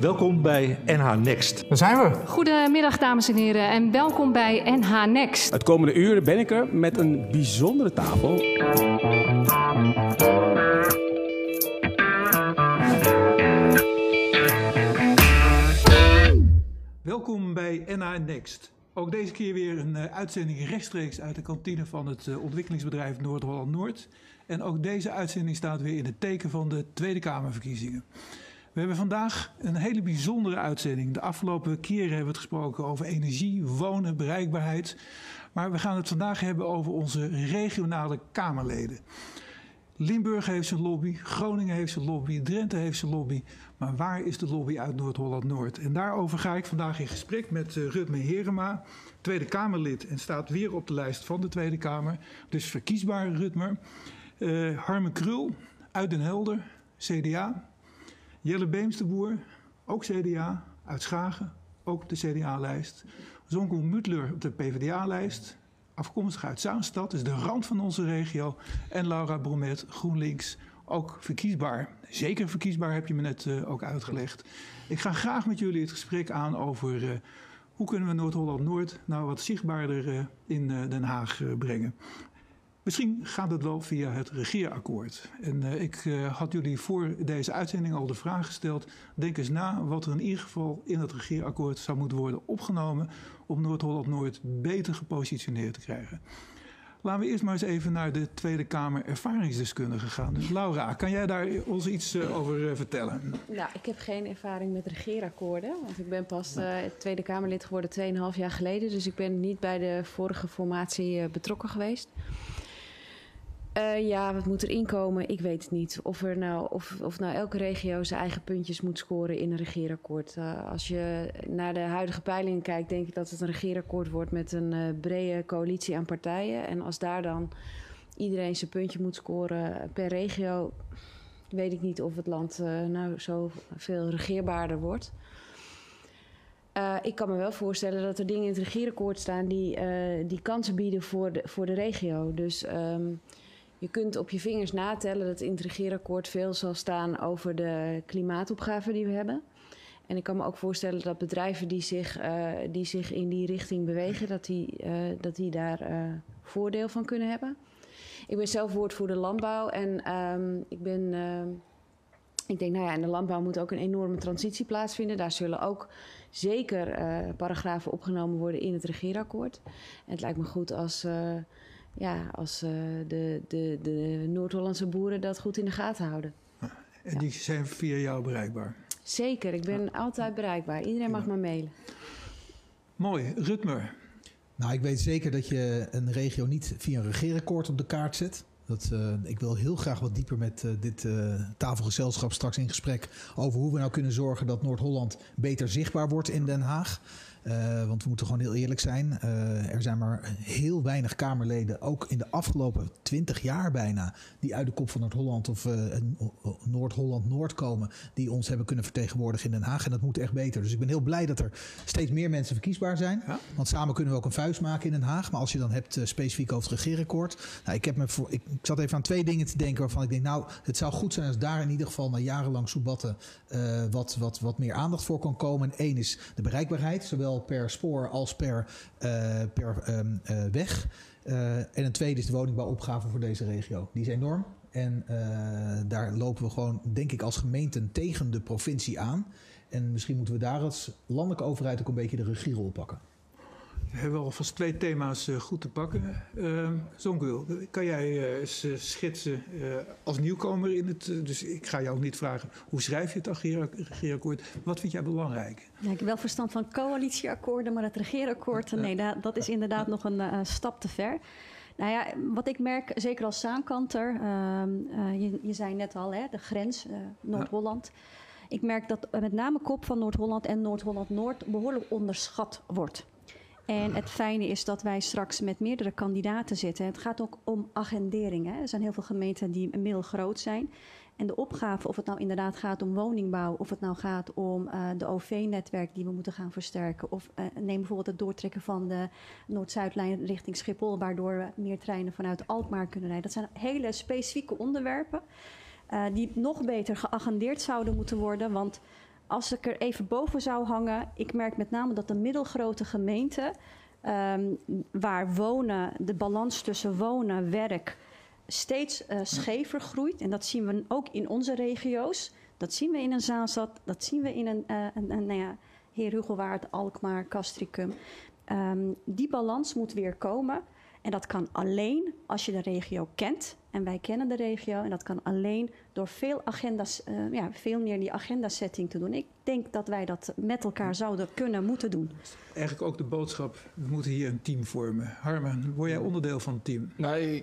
Welkom bij NH Next. Daar zijn we. Goedemiddag dames en heren en welkom bij NH Next. Het komende uur ben ik er met een bijzondere tafel. Welkom bij NH Next. Ook deze keer weer een uh, uitzending rechtstreeks uit de kantine van het uh, ontwikkelingsbedrijf Noord-Holland-Noord. En ook deze uitzending staat weer in het teken van de Tweede Kamerverkiezingen. We hebben vandaag een hele bijzondere uitzending. De afgelopen keren hebben we het gesproken over energie, wonen, bereikbaarheid. Maar we gaan het vandaag hebben over onze regionale Kamerleden. Limburg heeft zijn lobby, Groningen heeft zijn lobby, Drenthe heeft zijn lobby. Maar waar is de lobby uit Noord-Holland-Noord? En daarover ga ik vandaag in gesprek met uh, Rutme Herema, Tweede Kamerlid en staat weer op de lijst van de Tweede Kamer. Dus verkiesbaar Rutmer. Uh, Harme Krul uit Den Helder, CDA. Jelle Beemsterboer, ook CDA, uit Schagen, ook de CDA-lijst. Zonkel Mutler op de PvdA-lijst, afkomstig uit Zaanstad, dus de rand van onze regio. En Laura Bromet, GroenLinks, ook verkiesbaar. Zeker verkiesbaar, heb je me net uh, ook uitgelegd. Ik ga graag met jullie het gesprek aan over uh, hoe kunnen we Noord-Holland-Noord nou wat zichtbaarder in Den Haag brengen. Misschien gaat het wel via het regeerakkoord. En uh, ik uh, had jullie voor deze uitzending al de vraag gesteld. Denk eens na wat er in ieder geval in het regeerakkoord zou moeten worden opgenomen. om Noord-Holland-Noord beter gepositioneerd te krijgen. Laten we eerst maar eens even naar de Tweede Kamer ervaringsdeskundige gaan. Dus Laura, kan jij daar ons iets uh, over vertellen? Nou, ik heb geen ervaring met regeerakkoorden. Want ik ben pas Tweede Kamerlid geworden 2,5 jaar geleden. Dus ik ben niet bij de vorige formatie betrokken geweest. Uh, ja, wat moet er inkomen? Ik weet het niet. Of, er nou, of, of nou elke regio zijn eigen puntjes moet scoren in een regeerakkoord. Uh, als je naar de huidige peilingen kijkt, denk ik dat het een regeerakkoord wordt met een uh, brede coalitie aan partijen. En als daar dan iedereen zijn puntje moet scoren per regio, weet ik niet of het land nou zo veel regeerbaarder wordt. ik kan me wel voorstellen dat er dingen in het regeerakkoord staan die, die kansen bieden voor de, voor de regio. Dus. Um, je kunt op je vingers natellen dat het regeerakkoord veel zal staan over de klimaatopgave die we hebben. En ik kan me ook voorstellen dat bedrijven die zich, uh, die zich in die richting bewegen, dat die, uh, dat die daar uh, voordeel van kunnen hebben. Ik ben zelf woordvoerder landbouw en um, ik ben. ik denk, nou ja, in de landbouw moet ook een enorme transitie plaatsvinden. Daar zullen ook zeker paragrafen opgenomen worden in het regeerakkoord. En het lijkt me goed als ja, als uh, de, de, de Noord-Hollandse boeren dat goed in de gaten houden. En die zijn via jou bereikbaar? Zeker, ik ben altijd bereikbaar. Iedereen mag me mailen. Mooi, Rutmer. Nou, ik weet zeker dat je een regio niet via een regeerakkoord op de kaart zet. Dat, uh, ik wil heel graag wat dieper met uh, dit uh, tafelgezelschap straks in gesprek over hoe we nou kunnen zorgen dat Noord-Holland beter zichtbaar wordt in Den Haag. Uh, want we moeten gewoon heel eerlijk zijn. Uh, er zijn maar heel weinig Kamerleden, ook in de afgelopen twintig jaar bijna, die uit de kop van Noord-Holland of uh, Noord-Holland-Noord komen, die ons hebben kunnen vertegenwoordigen in Den Haag. En dat moet echt beter. Dus ik ben heel blij dat er steeds meer mensen verkiesbaar zijn. Ja? Want samen kunnen we ook een vuist maken in Den Haag. Maar als je dan hebt specifiek over het regeerakkoord. Nou, ik, heb me voor, ik, ik, zat even aan twee dingen te denken waarvan ik denk, nou, het zou goed zijn als daar in ieder geval na jarenlang soebatten wat, wat, wat meer aandacht voor kan komen. En één is de bereikbaarheid, zowel per spoor als per, uh, per um, uh, weg. Uh, en een tweede is de woningbouwopgave voor deze regio. Die is enorm. En daar lopen we gewoon, denk ik, als gemeenten tegen de provincie aan. En misschien moeten we daar als landelijke overheid ook een beetje de regierol pakken. We hebben alvast twee thema's uh, goed te pakken. Uh, kan jij uh, eens schetsen als nieuwkomer in het... dus ik ga jou niet vragen, hoe schrijf je het regeerakkoord? Wat vind jij belangrijk? Ja, ik heb wel verstand van coalitieakkoorden, maar het regeerakkoord... nee, dat, dat is inderdaad nog een stap te ver. Nou ja, wat ik merk, zeker als Zaankanter... Ehm, je, je, zei net al, hè, de grens, Noord-Holland... Ja. Ik merk dat met name kop van Noord-Holland en Noord-Holland-Noord... behoorlijk onderschat wordt. En het fijne is dat wij straks met meerdere kandidaten zitten. Het gaat ook om agendering. Hè. Er zijn heel veel gemeenten die middelgroot zijn. En de opgave, of het nou inderdaad gaat om woningbouw, of het nou gaat om uh, de OV-netwerk die we moeten gaan versterken, of uh, neem bijvoorbeeld het doortrekken van de Noord-Zuidlijn richting Schiphol, waardoor we meer treinen vanuit Alkmaar kunnen rijden. Dat zijn hele specifieke onderwerpen. eh, die nog beter geagendeerd zouden moeten worden. Want als ik er even boven zou hangen, ik merk met name dat de middelgrote gemeenten, ehm, waar wonen, de balans tussen wonen, werk, steeds eh, schever groeit. En dat zien we ook in onze regio's. Dat zien we in een Zaanstad, dat zien we in een, uh, een, nou ja, Heer Hugelwaard, Alkmaar, Castricum. Ehm, die balans moet weer komen. En dat kan alleen als je de regio kent. En wij kennen de regio. En dat kan alleen door veel agenda's, uh, ja, veel meer die agenda-setting te doen. Ik denk dat wij dat met elkaar zouden kunnen moeten doen. Eigenlijk ook de boodschap: we moeten hier een team vormen. Harmen, word jij onderdeel van het team? Nou,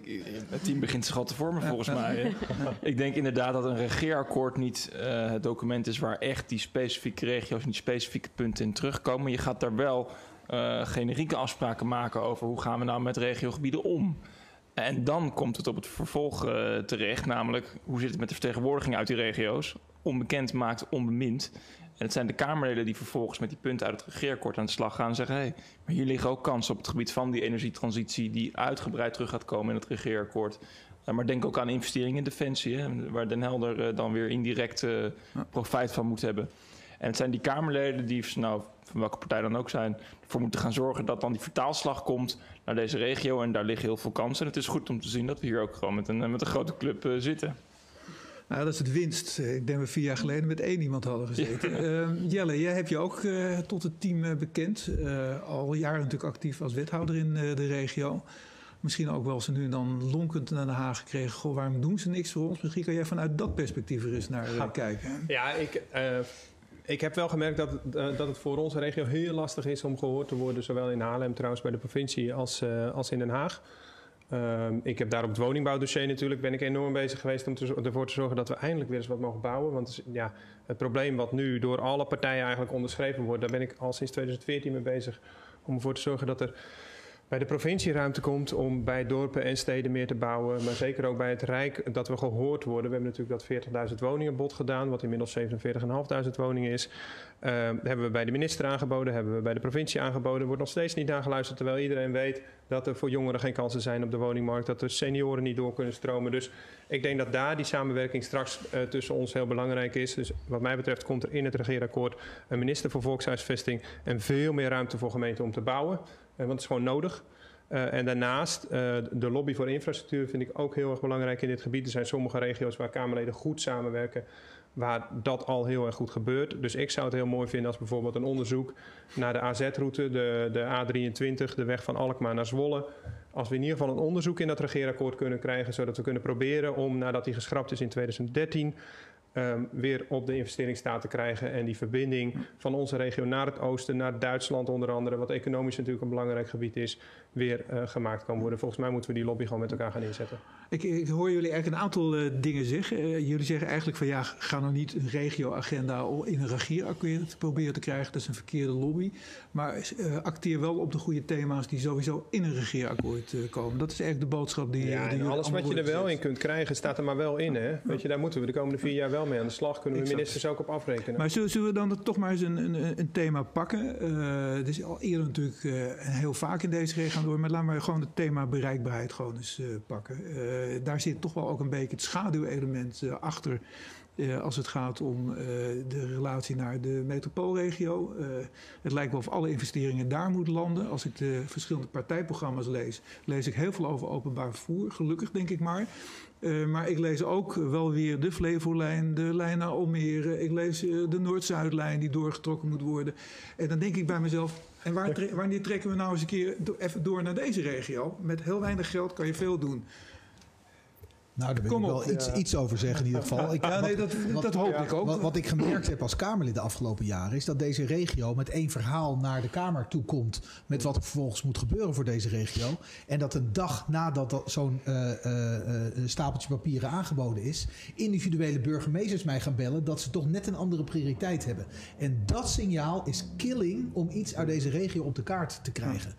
het team begint zich al te vormen volgens mij. ik denk inderdaad dat een regeerakkoord niet uh, het document is waar echt die specifieke regio's en die specifieke punten in terugkomen. Je gaat daar wel uh, generieke afspraken maken over hoe gaan we nou met regiogebieden om. En dan komt het op het vervolg uh, terecht, namelijk hoe zit het met de vertegenwoordiging uit die regio's? Onbekend maakt onbemind. En het zijn de Kamerleden die vervolgens met die punten uit het regeerakkoord aan de slag gaan en zeggen: hé, hey, maar hier liggen ook kansen op het gebied van die energietransitie, die uitgebreid terug gaat komen in het regeerakkoord. Uh, maar denk ook aan investeringen in defensie, hè, waar Den Helder uh, dan weer indirect profijt van moet hebben. En het zijn die Kamerleden die, nou, van welke partij dan ook zijn, ervoor moeten gaan zorgen dat dan die vertaalslag komt naar deze regio. En daar liggen heel veel kansen. En het is goed om te zien dat we hier ook gewoon met een, met een grote club uh, zitten. Nou, dat is het winst. Ik denk dat we vier jaar geleden met één iemand hadden gezeten. Ja. Uh, Jelle, jij hebt je ook uh, tot het team uh, bekend. al jaren natuurlijk actief als wethouder in de regio. Misschien ook wel ze nu dan lonkend naar Den Haag gekregen. Goh, waarom doen ze niks voor ons? Misschien kan jij vanuit dat perspectief er eens naar kijken. Ja, ik ik heb wel gemerkt dat, uh, dat het voor onze regio heel lastig is om gehoord te worden. Zowel in Haarlem trouwens bij de provincie als, uh, als in Den Haag. Uh, ik heb daar op het woningbouwdossier natuurlijk ben ik enorm bezig geweest om ervoor te zorgen dat we eindelijk weer eens wat mogen bouwen. Want ja, het probleem wat nu door alle partijen eigenlijk onderschreven wordt, daar ben ik al sinds 2014 mee bezig. Om ervoor te zorgen dat er bij de provincie ruimte komt om bij dorpen en steden meer te bouwen. Maar zeker ook bij het Rijk dat we gehoord worden. We hebben natuurlijk dat 40.000 woningen bod gedaan, wat inmiddels 47.500 woningen is. Uh, hebben we bij de minister aangeboden, hebben we bij de provincie aangeboden. Wordt nog steeds niet naar geluisterd, terwijl iedereen weet dat er voor jongeren geen kansen zijn op de woningmarkt. Dat er senioren niet door kunnen stromen. Dus ik denk dat daar die samenwerking straks uh, tussen ons heel belangrijk is. Dus wat mij betreft komt er in het regeerakkoord een minister voor volkshuisvesting en veel meer ruimte voor gemeenten om te bouwen. Want het is gewoon nodig. Uh, en daarnaast, uh, de lobby voor infrastructuur vind ik ook heel erg belangrijk in dit gebied. Er zijn sommige regio's waar Kamerleden goed samenwerken, waar dat al heel erg goed gebeurt. Dus ik zou het heel mooi vinden als bijvoorbeeld een onderzoek naar de AZ-route, de, de A23, de weg van Alkmaar naar Zwolle. Als we in ieder geval een onderzoek in dat regeerakkoord kunnen krijgen, zodat we kunnen proberen om, nadat die geschrapt is in 2013, Um, weer op de investeringsstaat te krijgen. En die verbinding van onze regio naar het oosten, naar Duitsland onder andere, wat economisch natuurlijk een belangrijk gebied is, weer uh, gemaakt kan worden. Volgens mij moeten we die lobby gewoon met elkaar gaan inzetten. Ik, ik hoor jullie eigenlijk een aantal uh, dingen zeggen. Uh, jullie zeggen eigenlijk van ja, ga nou niet een regioagenda in een regeerakkoord proberen te krijgen. Dat is een verkeerde lobby. Maar acteer wel op de goede thema's die sowieso in een regeerakkoord komen. Dat is eigenlijk de boodschap die. Ja, die alles wat je er wel in kunt krijgen, staat er maar wel in. Hè? Weet je, daar moeten we de komende vier jaar wel mee aan de slag. Kunnen we exact. ministers ook op afrekenen. Maar zullen, zullen we dan toch maar eens een, een, een thema pakken? Het is al eerder natuurlijk heel vaak in deze regio door. Maar laten we gewoon het thema bereikbaarheid gewoon eens uh, pakken. daar zit toch wel ook een beetje het schaduwelement achter. Als het gaat om de relatie naar de metropoolregio. het lijkt wel of alle investeringen daar moeten landen. Als ik de verschillende partijprogramma's lees, lees ik heel veel over openbaar vervoer. Gelukkig denk ik maar. Uh, maar ik lees ook wel weer de Flevolijn, de lijn naar Almere. Ik lees uh, de Noord-Zuidlijn die doorgetrokken moet worden. En dan denk ik bij mezelf, en waar wanneer trekken we nou eens een keer even door naar deze regio? Met heel weinig geld kan je veel doen. Nou, daar wil ik wel op. iets, ja. iets over zeggen in ieder geval. Ik, ja, nee, dat, wat, dat hoop ja. ik ook. Wat, wat, ik gemerkt heb als Kamerlid de afgelopen jaren... is dat deze regio met één verhaal naar de Kamer toe komt... met wat er vervolgens moet gebeuren voor deze regio. En dat een dag nadat zo'n uh, uh, uh, stapeltje papieren aangeboden is... individuele burgemeesters mij gaan bellen... dat ze toch net een andere prioriteit hebben. En dat signaal is killing om iets uit deze regio op de kaart te krijgen.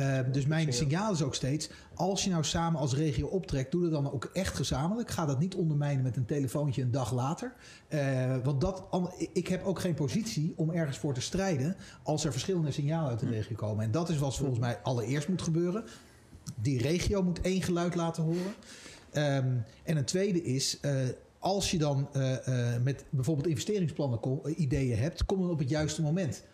Uh, dus mijn signaal is ook steeds: als je nou samen als regio optrekt, doe dat dan ook echt gezamenlijk. Ga dat niet ondermijnen met een telefoontje een dag later. Uh, want dat, ik heb ook geen positie om ergens voor te strijden als er verschillende signalen uit de regio komen. En dat is wat volgens mij allereerst moet gebeuren. Die regio moet één geluid laten horen. Um, en een tweede is. Uh, als je dan eh, eh, met bijvoorbeeld investeringsplannen eh, ideeën hebt, kom dan op het juiste moment.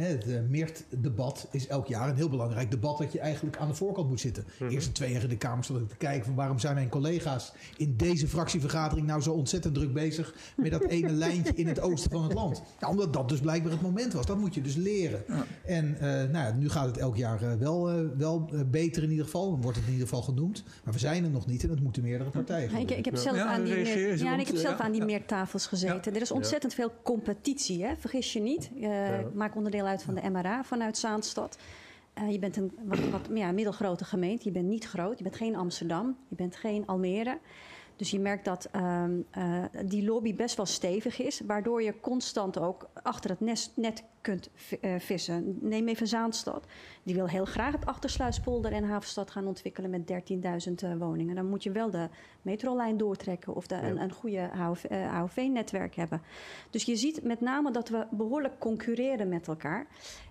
Het uh, MEERT-debat is elk jaar een heel belangrijk debat dat je eigenlijk aan de voorkant moet zitten. Mhm. Eerst twee jaar in de Kamer zat ik te kijken van waarom zijn mijn collega's in deze fractievergadering nou zo ontzettend druk bezig met dat ene lijntje in het oosten van het land. Nou, omdat dat dus blijkbaar het moment was. Dat moet je dus leren. En eh, nou ja, nu gaat het elk jaar eh, wel, eh, wel eh, beter in ieder geval. Dan wordt het in ieder geval genoemd. Maar we zijn er nog niet en dat moeten meerdere partijen gaan Ik, ik heb zelf, Ja, aan die, meer, ja, ik heb eh, zelf ja, aan die ja. meertafels gezeten. Er is ontzettend veel competitie, hè? vergis je niet. Eh, Ik maak onderdeel uit van de MRA vanuit Zaanstad. Eh, je bent een wat, wat ja, middelgrote gemeente. Je bent niet groot. Je bent geen Amsterdam. Je bent geen Almere. Dus je merkt dat ehm, eh, die lobby best wel stevig is. Waardoor je constant ook achter het nest, net kunt eh, vissen. Neem even Zaanstad. Die wil heel graag het Achtersluispolder en Havenstad gaan ontwikkelen met 13.000 eh, woningen. Dan moet je wel de metrolijn doortrekken of de, een, een goede AOV-netwerk hebben. Dus je ziet met name dat we behoorlijk concurreren met elkaar.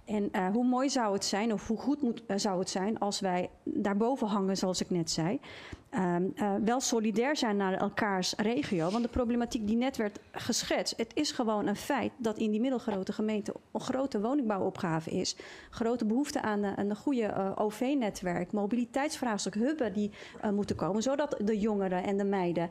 En eh, hoe mooi zou het zijn, of hoe goed moet, eh, zou het zijn als wij daarboven hangen, zoals ik net zei. Ehm, eh, wel solidair zijn naar elkaars regio. Want de problematiek die net werd geschetst, het is gewoon een feit dat in die middelgrote gemeente een grote woningbouwopgave is. Grote behoefte aan eh, een goede eh, OV-netwerk, mobiliteitsvraagstuk, hubben die eh, moeten komen. Zodat de jongeren en de meiden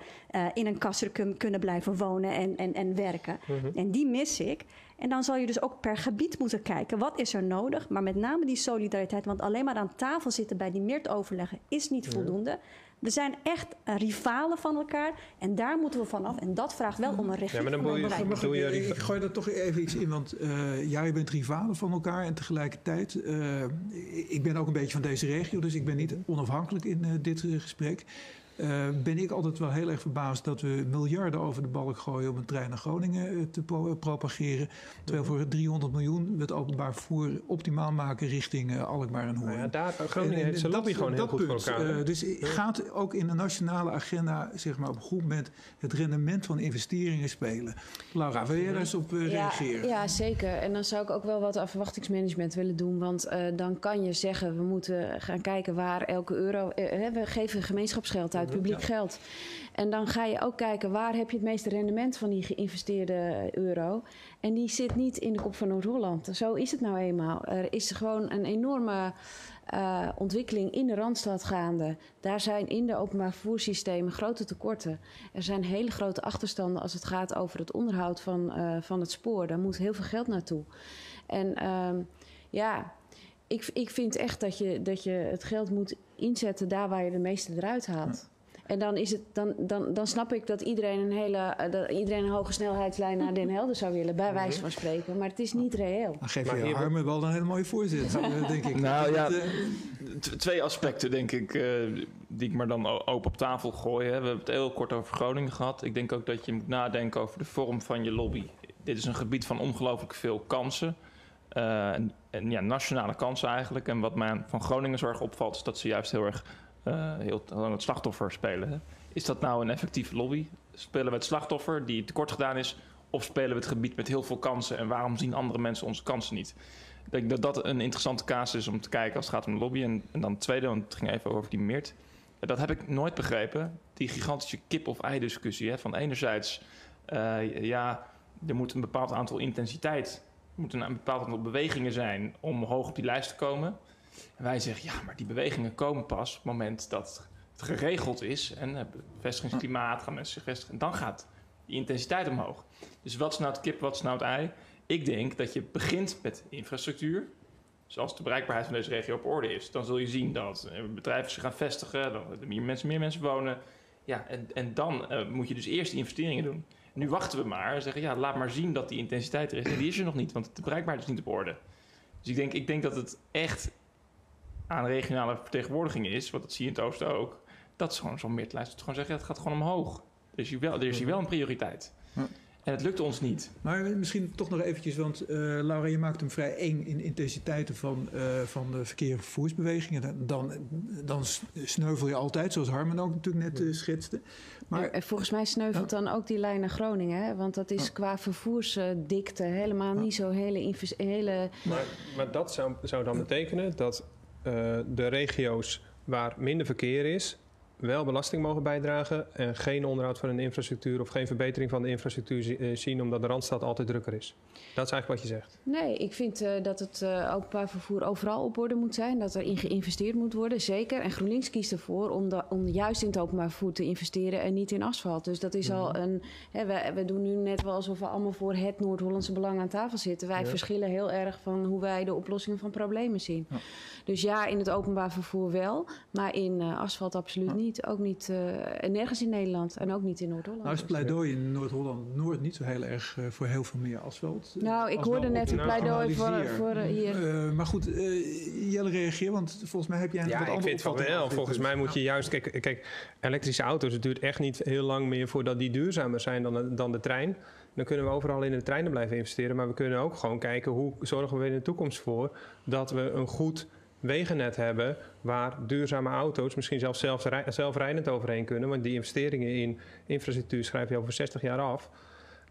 in een Castricum kunnen blijven wonen en, en, en werken. En die mis ik. En dan zal je dus ook per gebied moeten kijken. Wat is er nodig? Maar met name die solidariteit. Want alleen maar aan tafel zitten bij die meertoverleggen is niet voldoende. We zijn echt eh, rivalen van elkaar. En daar moeten we vanaf. En dat vraagt wel om een regie Ja, maar dan je- Doe ik, je ik, riva- ik gooi daar toch even iets in, want eh ja, je bent rivalen van elkaar en tegelijkertijd, eh, ik ben ook een beetje van deze regio, dus ik ben niet onafhankelijk in dit gesprek. Eh, ben ik altijd wel heel erg verbaasd dat we miljarden over de balk gooien om een trein naar Groningen eh, te pro- propageren. Terwijl voor 300 miljoen we het openbaar vervoer optimaal maken richting eh, Alkmaar en Hoorn. Nou ja, daar, En- Groningen en heeft zijn dat- lobby gewoon heel dat goed punt, voor elkaar. eh, dus gaat ook in de nationale agenda zeg maar, op een goed moment het rendement van investeringen spelen. Laura, wil jij daar eens op eh, Ja, reageren? ja, zeker. En dan zou ik ook wel wat aan verwachtingsmanagement willen doen. Want eh, dan kan je zeggen, we moeten gaan kijken waar elke euro... eh, hè, we geven gemeenschapsgeld uit, publiek geld. En dan ga je ook kijken, waar heb je het meeste rendement van die geïnvesteerde euro? En die zit niet in de kop van Noord-Holland. Zo is het nou eenmaal. Er is gewoon een enorme eh, ontwikkeling in de Randstad gaande. Daar zijn in de openbaar vervoerssystemen grote tekorten. Er zijn hele grote achterstanden als het gaat over het onderhoud van, eh, van het spoor. Daar moet heel veel geld naartoe. En ehm, ja, ik, ik vind echt dat je, dat je het geld moet inzetten daar waar je de meeste eruit haalt. En dan, is het, dan, dan, dan snap ik dat iedereen een hele eh, dat iedereen een hoge snelheidslijn naar Den Helder zou willen, bij wijze van spreken. Maar het is niet reëel. Dan geef Maar je hier- Harmen wel een hele mooie voorzitter, eh, denk ik. Nou ja, eh, Twee aspecten, denk ik, eh, die ik maar dan open op tafel gooi. We hebben het heel kort over Groningen gehad. Ik denk ook dat je moet nadenken over de vorm van je lobby. Dit is een gebied van ongelooflijk veel kansen. Eh, en, en ja, nationale kansen eigenlijk. En wat mij van Groningen zorg opvalt, is dat ze juist heel erg heel aan het slachtoffer spelen. Is dat nou een effectieve lobby? Spelen we het slachtoffer die tekort gedaan is? Of spelen we het gebied met heel veel kansen? En waarom zien andere mensen onze kansen niet? Ik denk dat dat een interessante casus is om te kijken als het gaat om lobby. En, dan het tweede, want het ging even over die Meert. Dat heb ik nooit begrepen. Die gigantische kip-of-ei discussie. Hè? Van enerzijds, eh, ja, er moet een bepaald aantal intensiteit... er moet een bepaald aantal bewegingen zijn om hoog op die lijst te komen. En wij zeggen, ja, maar die bewegingen komen pas op het moment dat het geregeld is. En uh, vestigingsklimaat, gaan mensen zich vestigen. En dan gaat die intensiteit omhoog. Dus wat is nou het kip, wat is nou het ei? Ik denk dat je begint met infrastructuur. Dus als de bereikbaarheid van deze regio op orde is, dan zul je zien dat eh, bedrijven zich gaan vestigen, dat er meer mensen, meer mensen wonen. Ja, en, en dan uh, moet je dus eerst investeringen doen. Nu wachten we maar en zeggen, ja, laat maar zien dat die intensiteit er is. En die is er nog niet, want de bereikbaarheid is niet op orde. Dus ik denk, ik denk dat het echt aan regionale vertegenwoordiging is, want dat zie je in het oosten ook, dat is gewoon zo'n midlijst gewoon zeggen, het gaat gewoon omhoog. Er is hier wel, er is hier wel een prioriteit. Ja. En het lukt ons niet. Maar misschien toch nog eventjes, want uh, Laura, je maakt hem vrij eng in intensiteiten van, uh, van de verkeer- en vervoersbewegingen. Dan, dan sneuvel je altijd, zoals Harmen ook natuurlijk net uh, schetste. Maar ja, volgens mij sneuvelt dan ook die lijn naar Groningen, hè? want dat is ja. qua vervoersdikte helemaal niet zo hele... hele... Maar, maar dat zou, zou dan betekenen dat de regio's waar minder verkeer is, wel belasting mogen bijdragen en geen onderhoud van een infrastructuur of geen verbetering van de infrastructuur eh, zien omdat de Randstad altijd drukker is. Dat is eigenlijk wat je zegt. Nee, ik vind eh, dat het eh, openbaar vervoer overal op orde moet zijn. Dat er in geïnvesteerd moet worden, zeker. En GroenLinks kiest ervoor om, da- om juist in het openbaar vervoer te investeren en niet in asfalt. Dus dat is al een. Hè, we, we doen nu net wel alsof we allemaal voor het Noord-Hollandse belang aan tafel zitten. Wij Ja. verschillen heel erg van hoe wij de oplossingen van problemen zien. Dus ja, in het openbaar vervoer wel, maar in asfalt absoluut niet. Ook niet, eh, en nergens in Nederland en ook niet in Noord-Holland. Nou is pleidooi in Noord-Holland-Noord niet zo heel erg eh, voor heel veel meer asfalt. Eh, Nou, ik hoorde net een pleidooi voor, voor hier. Eh, maar goed, eh, Jelle reageer, want volgens mij heb jij een Ja, wat ik andere vind van opvatting wel. Volgens mij moet je juist... Kijk, kijk, elektrische auto's, het duurt echt niet heel lang meer voordat die duurzamer zijn dan de, dan de trein. Dan kunnen we overal in de treinen blijven investeren. Maar we kunnen ook gewoon kijken hoe zorgen we in de toekomst voor dat we een goed wegennet hebben waar duurzame auto's misschien zelfs zelf, zelfrijdend overheen kunnen. Want die investeringen in infrastructuur schrijf je over 60 jaar af.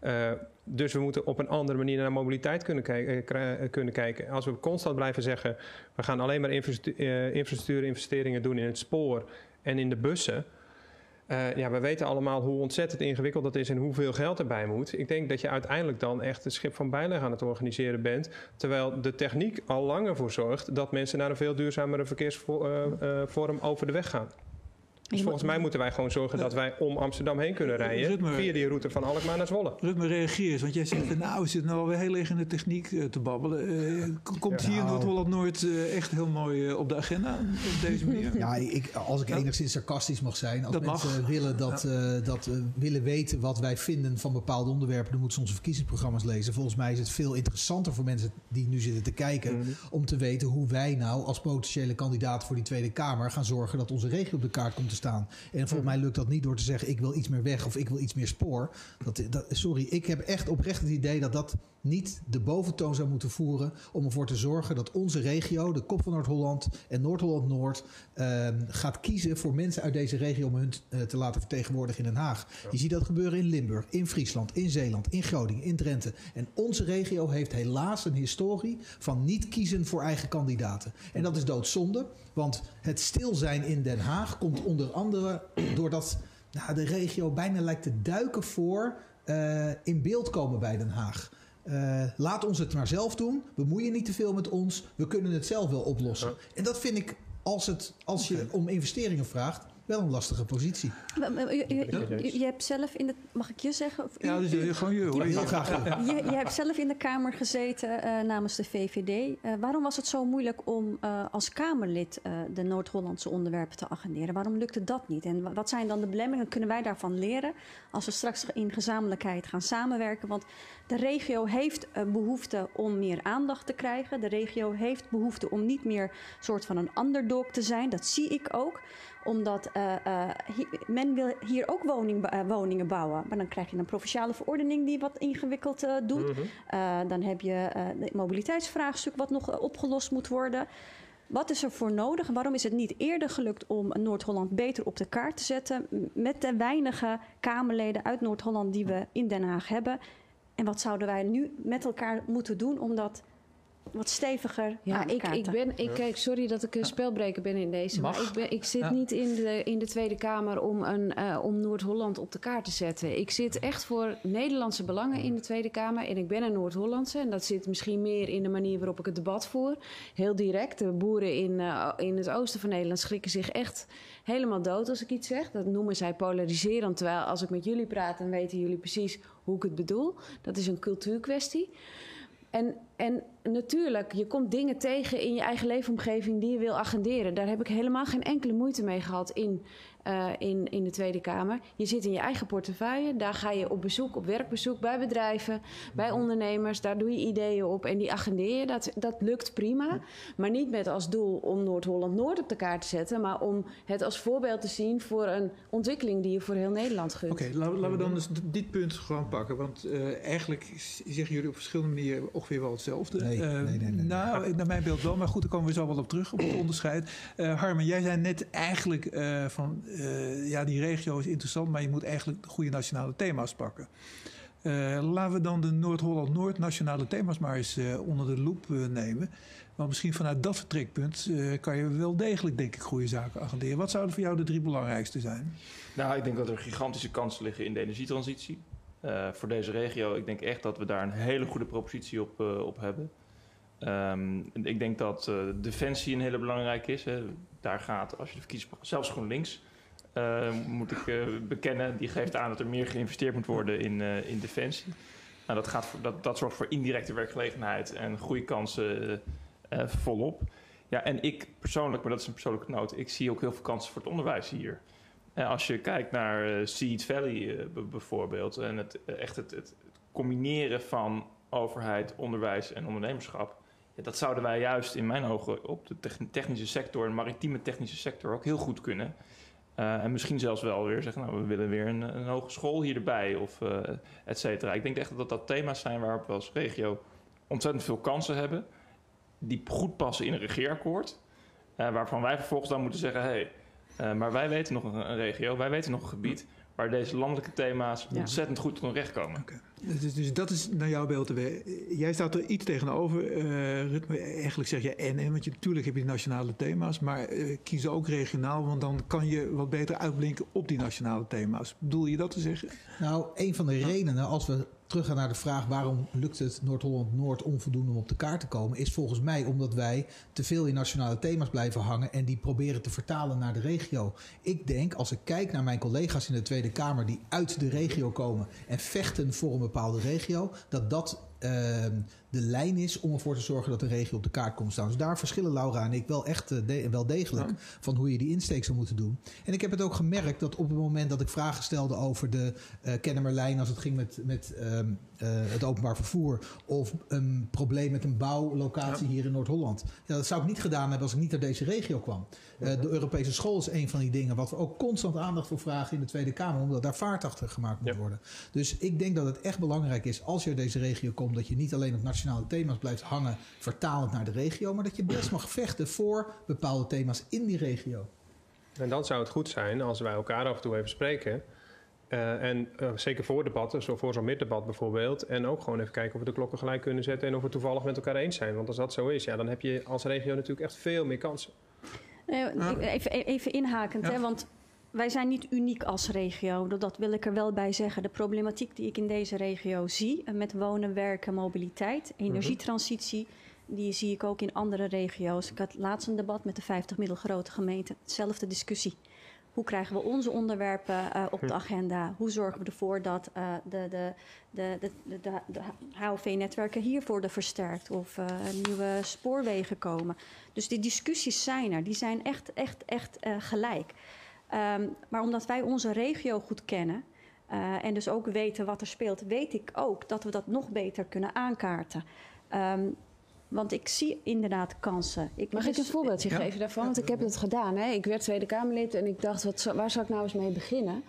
Eh, dus we moeten op een andere manier naar mobiliteit kunnen, eh, eh, kunnen kijken. Als we constant blijven zeggen, we gaan alleen maar infrastructuur, infrastructuurinvesteringen doen in het spoor en in de bussen. Eh, ja, we weten allemaal hoe ontzettend ingewikkeld dat is en hoeveel geld erbij moet. Ik denk dat je uiteindelijk dan echt het schip van bijleg aan het organiseren bent. Terwijl de techniek al langer voor zorgt dat mensen naar een veel duurzamere verkeersvorm over de weg gaan. Dus volgens mij moeten wij gewoon zorgen dat wij om Amsterdam heen kunnen rijden. Via die route van Alkmaar naar Zwolle. Rutme, reageer eens, want jij zegt, nou, we zitten nou alweer heel erg in de techniek eh, te babbelen. Eh, komt hier Nou. Noord-Holland-Noord eh, echt heel mooi eh, op de agenda op deze manier? Ja, ik, als ik Ja. enigszins sarcastisch mag zijn. Als Dat mensen mag. willen, dat, eh, dat, eh, willen weten wat wij vinden van bepaalde onderwerpen... dan moeten ze onze verkiezingsprogramma's lezen. Volgens mij is het veel interessanter voor mensen die nu zitten te kijken... om te weten hoe wij nou als potentiële kandidaat voor die Tweede Kamer... gaan zorgen dat onze regio op de kaart komt te staan. En volgens mij lukt dat niet door te zeggen... ik wil iets meer weg of ik wil iets meer spoor. Dat, dat, sorry, ik heb echt oprecht het idee dat dat niet de boventoon zou moeten voeren... om ervoor te zorgen dat onze regio, de kop van Noord-Holland en Noord-Holland-Noord... ehm, gaat kiezen voor mensen uit deze regio om hun eh, te laten vertegenwoordigen in Den Haag. Je ziet dat gebeuren in Limburg, in Friesland, in Zeeland, in Groningen, in Drenthe. En onze regio heeft helaas een historie van niet kiezen voor eigen kandidaten. En dat is doodzonde, want het stil zijn in Den Haag komt onder andere doordat nou, de regio bijna lijkt te duiken voor eh, in beeld komen bij Den Haag. Eh, laat ons het maar zelf doen. Bemoei je niet te veel met ons. We kunnen het zelf wel oplossen. En dat vind ik, als, het, als je om investeringen vraagt, wel een lastige positie. Maar- maar Je, je- je- je hebt zelf in de. Mag ik je zeggen? Of Ja, dus eh, gewoon je hoor. Graag. Je, je hebt zelf in de Kamer gezeten eh, namens de VVD. Eh, waarom was het zo moeilijk om eh, als Kamerlid eh, de Noord-Hollandse onderwerpen te agenderen? Waarom lukte dat niet? En wa- wat zijn dan de belemmeringen? Kunnen wij daarvan leren als we straks in gezamenlijkheid gaan samenwerken? Want de regio heeft eh, behoefte om meer aandacht te krijgen. De regio heeft behoefte om niet meer soort van een underdog te zijn. Dat zie ik ook omdat eh, eh, men wil hier ook woning, eh, woningen bouwen. Maar dan krijg je een provinciale verordening die wat ingewikkeld doet. Eh, dan heb je het mobiliteitsvraagstuk wat nog opgelost moet worden. Wat is er voor nodig? Waarom is het niet eerder gelukt om Noord-Holland beter op de kaart te zetten... met de weinige Kamerleden uit Noord-Holland die we in Den Haag hebben? En wat zouden wij nu met elkaar moeten doen om dat wat steviger Ja, aan de ik, ik ben, ik, kijk, sorry dat ik een spelbreker ben in deze. Mag. Maar ik, ben, ik zit Ja. niet in de, in de Tweede Kamer om, een, eh, om Noord-Holland op de kaart te zetten. Ik zit echt voor Nederlandse belangen in de Tweede Kamer. En ik ben een Noord-Hollandse. En dat zit misschien meer in de manier waarop ik het debat voer. Heel direct. De boeren in, eh, in het oosten van Nederland schrikken zich echt helemaal dood als ik iets zeg. Dat noemen zij polariserend. Terwijl als ik met jullie praat, dan weten jullie precies hoe ik het bedoel. Dat is een cultuurkwestie. En, en natuurlijk, je komt dingen tegen in je eigen leefomgeving die je wil agenderen. Daar heb ik helemaal geen enkele moeite mee gehad in, eh, in, in de Tweede Kamer. Je zit in je eigen portefeuille, daar ga je op bezoek, op werkbezoek bij bedrijven, bij ondernemers. Daar doe je ideeën op en die agendeer je. Dat, dat lukt prima. Maar niet met als doel om Noord-Holland-Noord op de kaart te zetten, maar om het als voorbeeld te zien voor een ontwikkeling die je voor heel Nederland gunt. Oké, laten, laten we dan dus d- dit punt gewoon pakken. Want eh, eigenlijk zeggen jullie op verschillende manieren ongeveer wel hetzelfde. Nee, Eh, nee, nee, nee, nee. Nou, naar mijn beeld wel. Maar goed, daar komen we zo wel op terug, op het onderscheid. Eh Harmen, jij zei net eigenlijk eh, van... eh, ja, die regio is interessant, maar je moet eigenlijk de goede nationale thema's pakken. Uh, laten we dan de Noord-Holland-Noord nationale thema's maar eens uh, onder de loep nemen. Want misschien vanuit dat vertrekpunt kan je wel degelijk, denk ik, goede zaken agenderen. Wat zouden voor jou de drie belangrijkste zijn? Nou, ik denk dat er gigantische kansen liggen in de energietransitie. voor deze regio, ik denk echt dat we daar een hele goede propositie op, op hebben. Um, ik denk dat defensie een hele belangrijke is. Daar gaat, als je de verkiezingen, zelfs GroenLinks moet ik uh, bekennen. Die geeft aan dat er meer geïnvesteerd moet worden in, uh, in defensie. Nou, dat, gaat dat, dat zorgt voor indirecte werkgelegenheid en groeikansen volop. Ja, en ik persoonlijk, maar dat is een persoonlijke noot, ik zie ook heel veel kansen voor het onderwijs hier. als je kijkt naar Seed Valley bijvoorbeeld en het, echt het, het, combineren van overheid, onderwijs en ondernemerschap. Ja, dat zouden wij juist in mijn ogen op de technische sector en maritieme technische sector ook heel goed kunnen. Uh, en misschien zelfs wel weer zeggen, nou, we willen weer een, een hogeschool hier erbij of uh, et cetera. Ik denk echt dat dat thema's zijn waarop we als regio ontzettend veel kansen hebben. Die goed passen in een regeerakkoord. Uh, waarvan wij vervolgens dan moeten zeggen, hé, hey, maar wij weten nog een, een, regio, wij weten nog een gebied waar deze landelijke thema's ja. ontzettend goed tot recht komen. Okay. Dus, dus, dat is naar jouw beeld. Jij staat er iets tegenover, uh, Rutme. Eigenlijk zeg je en, en, want natuurlijk heb je nationale thema's, maar uh, kies ook regionaal, want dan kan je wat beter uitblinken op die nationale thema's. Bedoel je dat te zeggen? Nou, een van de redenen, als we teruggaan naar de vraag waarom lukt het Noord-Holland-Noord onvoldoende om op de kaart te komen, is volgens mij omdat wij te veel in nationale thema's blijven hangen en die proberen te vertalen naar de regio. Ik denk, als ik kijk naar mijn collega's in de Tweede Kamer die uit de regio komen en vechten voor een bepaalde regio, dat dat uh, de lijn is om ervoor te zorgen dat de regio op de kaart komt staan. Dus daar verschillen Laura en ik wel echt de, wel degelijk ja. van hoe je die insteek zou moeten doen. En ik heb het ook gemerkt dat op het moment dat ik vragen stelde over de uh, Kennemerlijn, als het ging met, met um, het openbaar vervoer, of een probleem met een bouwlocatie ja. hier in Noord-Holland. Ja, dat zou ik niet gedaan hebben als ik niet uit deze regio kwam. de Europese school is een van die dingen wat we ook constant aandacht voor vragen in de Tweede Kamer, omdat daar vaart achter gemaakt moet ja. worden. Dus ik denk dat het echt belangrijk is als je uit deze regio komt, dat je niet alleen op nationale thema's blijft hangen, vertalend naar de regio, maar dat je best mag vechten voor bepaalde thema's in die regio. En dan zou het goed zijn als wij elkaar af en toe even spreken. Uh, en uh, zeker voor debatten, zo voor zo'n middebat bijvoorbeeld. En ook gewoon even kijken of we de klokken gelijk kunnen zetten en of we toevallig met elkaar eens zijn. Want als dat zo is, ja, dan heb je als regio natuurlijk echt veel meer kansen. Uh, even, even inhakend, ja. hè, want wij zijn niet uniek als regio. Dat wil ik er wel bij zeggen. De problematiek die ik in deze regio zie met wonen, werken, mobiliteit, energietransitie, die zie ik ook in andere regio's. Ik had laatst een debat met de 50 middelgrote gemeenten. Hetzelfde discussie. Hoe krijgen we onze onderwerpen uh, op de agenda? Hoe zorgen we ervoor dat uh, de, de, de, de, de, de HOV-netwerken hiervoor worden versterkt of uh, nieuwe spoorwegen komen? Dus die discussies zijn er. Die zijn echt, echt, echt gelijk. Um, maar omdat wij onze regio goed kennen uh, en dus ook weten wat er speelt, weet ik ook dat we dat nog beter kunnen aankaarten. Um, want ik zie inderdaad kansen. Ik Mag ik een voorbeeldje ja. geven daarvan? Want ik heb het gedaan. Hè? Ik werd Tweede Kamerlid en ik dacht, wat, waar zou ik nou eens mee beginnen?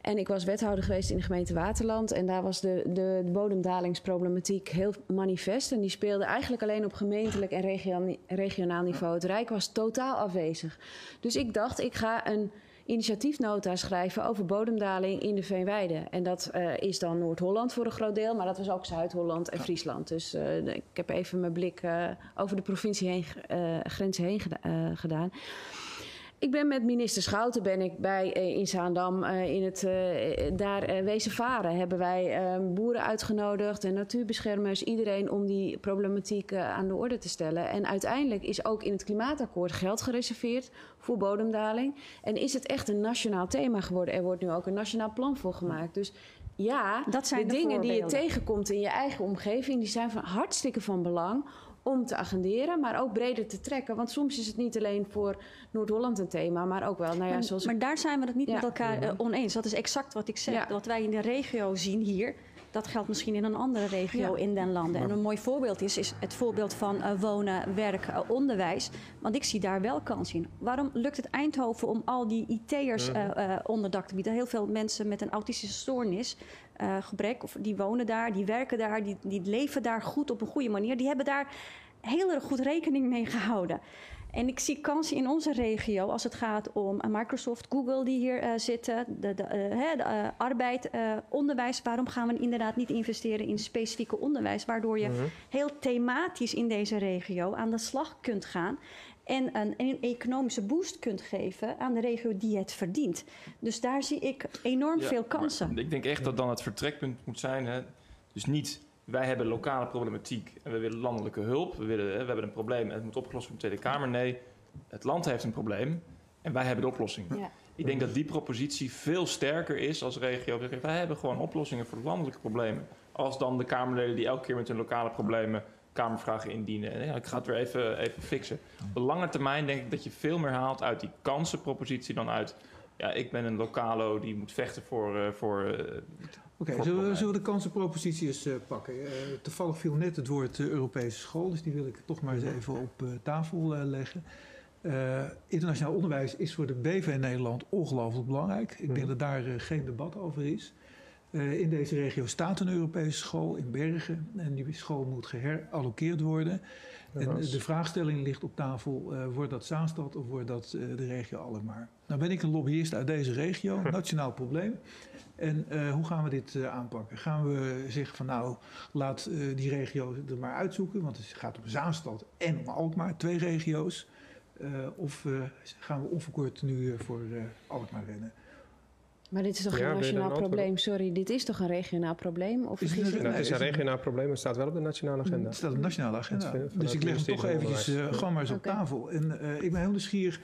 En ik was wethouder geweest in de gemeente Waterland. En daar was de, de, de bodemdalingsproblematiek heel manifest. En die speelde eigenlijk alleen op gemeentelijk en regionaal, regionaal niveau. Het Rijk was totaal afwezig. Dus ik dacht, ik ga een initiatiefnota schrijven over bodemdaling in de Veenweide. En dat uh, is dan Noord-Holland voor een groot deel, maar dat was ook Zuid-Holland en Friesland. Dus uh, ik heb even mijn blik uh, over de provincie heen, grenzen heen geda gedaan. Ik ben met minister Schouten ben ik bij uh, in Zaandam uh, in het uh, daar wezen varen. Hebben wij boeren uitgenodigd en natuurbeschermers, iedereen om die problematiek aan de orde te stellen. En uiteindelijk is ook in het klimaatakkoord geld gereserveerd voor bodemdaling. En is het echt een nationaal thema geworden. Er wordt nu ook een nationaal plan voor gemaakt. Dus ja, dat zijn de, de dingen die je tegenkomt in je eigen omgeving, die zijn van hartstikke van belang om te agenderen, maar ook breder te trekken. Want soms is het niet alleen voor Noord-Holland een thema, maar ook wel, nou ja, maar, zoals... Maar daar zijn we het niet ja. met elkaar uh, oneens. Dat is exact wat ik zeg. Ja. Wat wij in de regio zien hier, dat geldt misschien in een andere regio ja. in den landen. En een mooi voorbeeld is, is het voorbeeld van uh, wonen, werk, uh, onderwijs. Want ik zie daar wel kans in. Waarom lukt het Eindhoven om al die IT'ers uh, onderdak te bieden? Heel veel mensen met een autistische stoornis, gebrek, of die wonen daar, die werken daar, die, die leven daar goed op een goede manier. Die hebben daar heel erg goed rekening mee gehouden. En ik zie kansen in onze regio als het gaat om eh, Microsoft, Google die hier uh, zitten, de, de, uh, de uh, arbeid, onderwijs. Waarom gaan we inderdaad niet investeren in specifieke onderwijs, waardoor je -hmm. heel thematisch in deze regio aan de slag kunt gaan en een, een, economische boost kunt geven aan de regio die het verdient. Dus daar zie ik enorm ja, veel kansen. Ik denk echt dat dan het vertrekpunt moet zijn. Hè? Dus niet wij hebben lokale problematiek en we willen landelijke hulp. We, willen, we hebben een probleem en het moet opgelost worden door de Tweede Kamer. Nee, het land heeft een probleem en wij hebben de oplossing. Ja. Ik denk dat die propositie veel sterker is als regio. Wij hebben gewoon oplossingen voor landelijke problemen. Als dan de Kamerleden die elke keer met hun lokale problemen Kamervragen indienen. En ja, ik ga het weer even, even fixen. Op lange termijn denk ik dat je veel meer haalt uit die kansenpropositie dan uit. Ja, ik ben een lokalo die moet vechten voor. Uh, voor uh, Oké, okay, zullen, zullen, we de kansenpropositie eens uh, pakken? toevallig viel net het woord Europese school, dus die wil ik toch maar eens even op tafel leggen. internationaal onderwijs is voor de BV in Nederland ongelooflijk belangrijk. Ik denk dat daar geen debat over is. Uh, in deze regio staat een Europese school in Bergen en die school moet geherallokeerd worden. En de vraagstelling ligt op tafel, uh, wordt dat Zaanstad of wordt dat uh, de regio Alkmaar? Nou ben ik een lobbyist uit deze regio, nationaal probleem. En hoe gaan we dit aanpakken? Gaan we zeggen van nou, laat die regio er maar uitzoeken, want het gaat om Zaanstad en om Alkmaar, twee regio's. of gaan we onverkort nu voor Alkmaar rennen? Maar dit is toch ja, een nationaal probleem? Sorry, dit is toch een regionaal probleem? Of is het, nou, het is een regionaal probleem, het staat wel op de nationale agenda. Het staat op de nationale agenda. Dus ik leg hem toch eventjes uh, gewoon maar eens okay. op tafel. En uh, ik ben heel nieuwsgierig.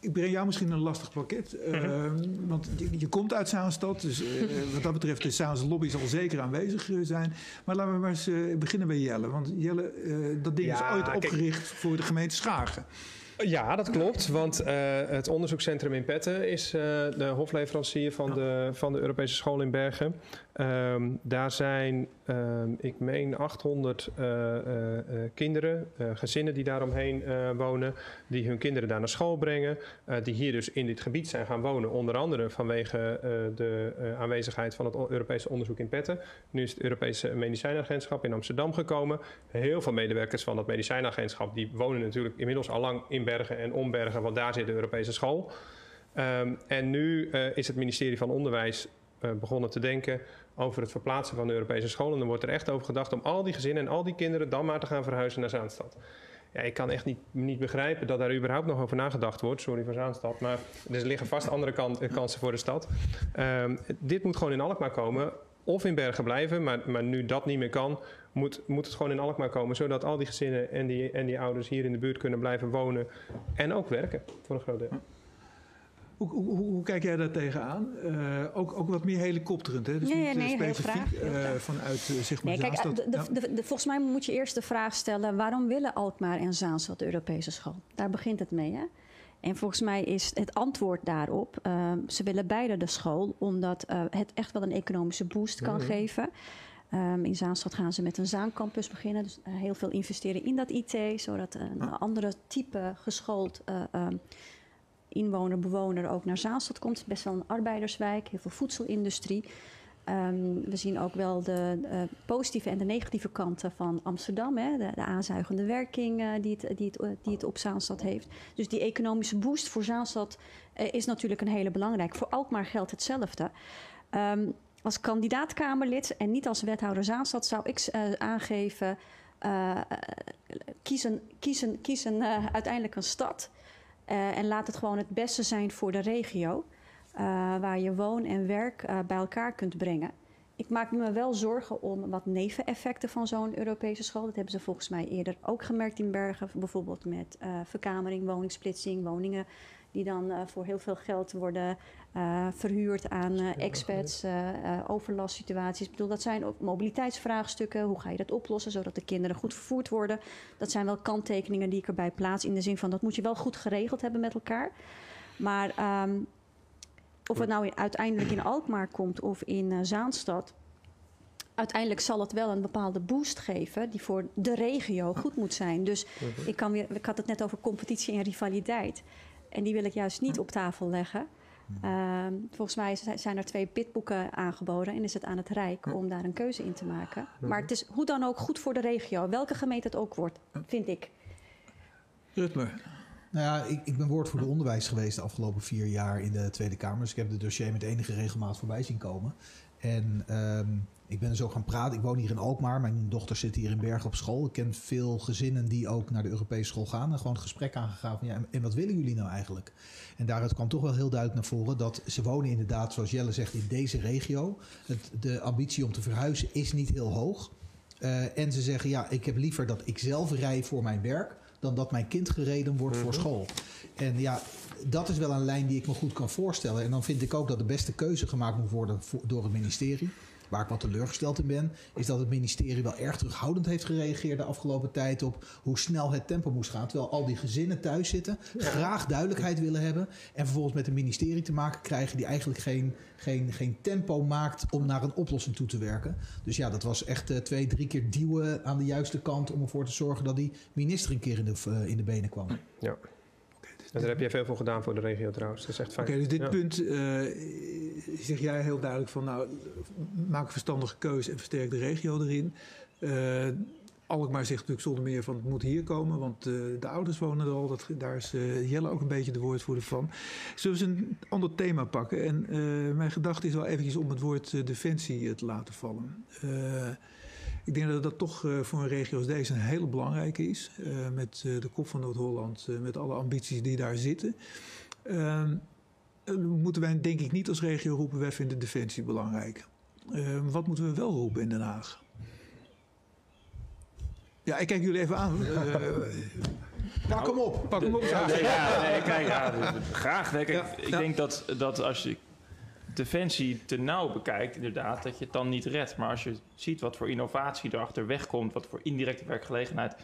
Ik breng jou misschien een lastig pakket. Uh, mm -hmm. Want je, je, komt uit Zaanstad. Dus wat dat betreft de Zaanse lobby zal zeker aanwezig zijn. Maar laten we maar eens beginnen bij Jelle. Want Jelle, dat ding ja, is ooit opgericht voor de gemeente Schagen. Ja, dat klopt. Want uh, het onderzoekscentrum in Petten is uh, de hofleverancier van, ja. de, van de Europese school in Bergen. Um, daar zijn, um, ik meen, 800 uh, kinderen, gezinnen die daaromheen wonen, die hun kinderen daar naar school brengen. die hier dus in dit gebied zijn gaan wonen, onder andere vanwege de aanwezigheid van het Europese onderzoek in Petten. Nu is het Europese Medicijnagentschap in Amsterdam gekomen. Heel veel medewerkers van dat medicijnagentschap die wonen natuurlijk inmiddels al lang in Bergen en om Bergen, want daar zit de Europese school. Um, en nu is het ministerie van Onderwijs begonnen te denken over het verplaatsen van de Europese school. En dan wordt er echt over gedacht om al die gezinnen en al die kinderen dan maar te gaan verhuizen naar Zaanstad. Ja, ik kan echt niet, niet begrijpen dat daar überhaupt nog over nagedacht wordt. Sorry voor Zaanstad, maar er liggen vast andere kan, kansen voor de stad. Um, dit moet gewoon in Alkmaar komen of in Bergen blijven. Maar, maar nu dat niet meer kan, moet, moet het gewoon in Alkmaar komen. Zodat al die gezinnen en die, en die ouders hier in de buurt kunnen blijven wonen. En ook werken, voor een groot deel. Hoe, hoe, hoe, kijk jij daar tegenaan? Uh, ook, ook wat meer helikopterend, hè? Dus nee, niet nee, specifiek uh, vanuit uh, zeg maar nee, kijk, Zaanstad. De, de, de, volgens mij moet je eerst de vraag stellen... waarom willen Alkmaar en Zaanstad de Europese school? Daar begint het mee, hè? En volgens mij is het antwoord daarop, uh, ze willen beide de school, omdat uh, het echt wel een economische boost kan geven. Um, in Zaanstad gaan ze met een Zaancampus beginnen. Dus uh, heel veel investeren in dat IT, zodat een ah. andere type geschoold inwoner, bewoner ook naar Zaanstad komt. Best wel een arbeiderswijk, heel veel voedselindustrie. Um, we zien ook wel de uh, positieve en de negatieve kanten van Amsterdam. Hè? De, de aanzuigende werking uh, die, het, die, het, die het op Zaanstad heeft. Dus die economische boost voor Zaanstad uh, is natuurlijk een hele belangrijke. Voor Alkmaar geldt hetzelfde. Um, als kandidaatkamerlid en niet als wethouder Zaanstad zou ik aangeven... kiezen, kiezen, kiezen uiteindelijk een stad... en laat het gewoon het beste zijn voor de regio... Uh, waar je woon en werk uh, bij elkaar kunt brengen. Ik maak me wel zorgen om wat neveneffecten van zo'n Europese school. Dat hebben ze volgens mij eerder ook gemerkt in Bergen. Bijvoorbeeld met verkamering, woningsplitsing, woningen die dan voor heel veel geld worden verhuurd aan expats, overlastsituaties. Ik bedoel, dat zijn ook mobiliteitsvraagstukken. Hoe ga je dat oplossen zodat de kinderen goed vervoerd worden? Dat zijn wel kanttekeningen die ik erbij plaats in de zin van dat moet je wel goed geregeld hebben met elkaar. Maar um, of het nou uiteindelijk in Alkmaar komt of in uh, Zaanstad. Uiteindelijk zal het wel een bepaalde boost geven die voor de regio goed moet zijn. Dus mhm. ik, kan weer, ik had het net over competitie en rivaliteit. En die wil ik juist niet op tafel leggen. Uh, volgens mij zijn er twee pitboeken aangeboden en is het aan het Rijk om daar een keuze in te maken. Maar het is hoe dan ook goed voor de regio, welke gemeente het ook wordt, vind ik. Rutmer. Nou ja, ik, ik ben woordvoerder onderwijs geweest de afgelopen vier jaar in de Tweede Kamer. Dus ik heb het dossier met enige regelmaat voorbij zien komen. En ehm, ik ben er zo gaan praten. Ik woon hier in Alkmaar. Mijn dochter zit hier in Bergen op school. Ik ken veel gezinnen die ook naar de Europese school gaan. En gewoon het gesprek aangegaan van ja, en- wat willen jullie nou eigenlijk? En daaruit kwam toch wel heel duidelijk naar voren dat ze wonen inderdaad, zoals Jelle zegt, in deze regio. Het, de ambitie om te verhuizen is niet heel hoog. Eh, en ze zeggen ja, ik heb liever dat ik zelf rij voor mijn werk dan dat mijn kind gereden wordt voor school. En ja, dat is wel een lijn die ik me goed kan voorstellen. En dan vind ik ook dat de beste keuze gemaakt moet worden voor- door het ministerie. Waar ik wat teleurgesteld in ben, is dat het ministerie wel erg terughoudend heeft gereageerd de afgelopen tijd op hoe snel het tempo moest gaan. Terwijl al die gezinnen thuis zitten, graag duidelijkheid willen hebben. En vervolgens met een ministerie te maken krijgen die eigenlijk geen, geen, geen tempo maakt om naar een oplossing toe te werken. Dus ja, dat was echt eh, twee, drie keer duwen aan de juiste kant om ervoor te zorgen dat die minister een keer in de, eh, in de benen kwam. Ja. En daar heb jij veel voor gedaan voor de regio trouwens. Dat is echt fijn. Oké, dus dit Ja. punt eh, zeg jij heel duidelijk van, nou, maak een verstandige keuze en versterk de regio erin. Eh Alkmaar zegt natuurlijk zonder meer van het moet hier komen, want eh, de ouders wonen er al. Dat, daar is eh, Jelle ook een beetje de woordvoerder van. Zullen we eens een ander thema pakken? En mijn gedachte is wel eventjes om het woord defensie te laten vallen. Ik denk dat dat toch voor een regio als deze een hele belangrijke is. Met de kop van Noord-Holland, met alle ambities die daar zitten. Eh, moeten wij denk ik niet als regio roepen, wij vinden defensie belangrijk. Ehm, wat moeten we wel roepen in Den Haag? Ja, ik kijk jullie even aan. Eh, Pak hem op! pak hem op. Ja, nee, ja, nee, kijk, ja, graag. Nee, kijk, Ja, ik ja. denk dat, dat als je defensie te nauw bekijkt, inderdaad, dat je het dan niet redt. Maar als je ziet wat voor innovatie erachter wegkomt, wat voor indirecte werkgelegenheid,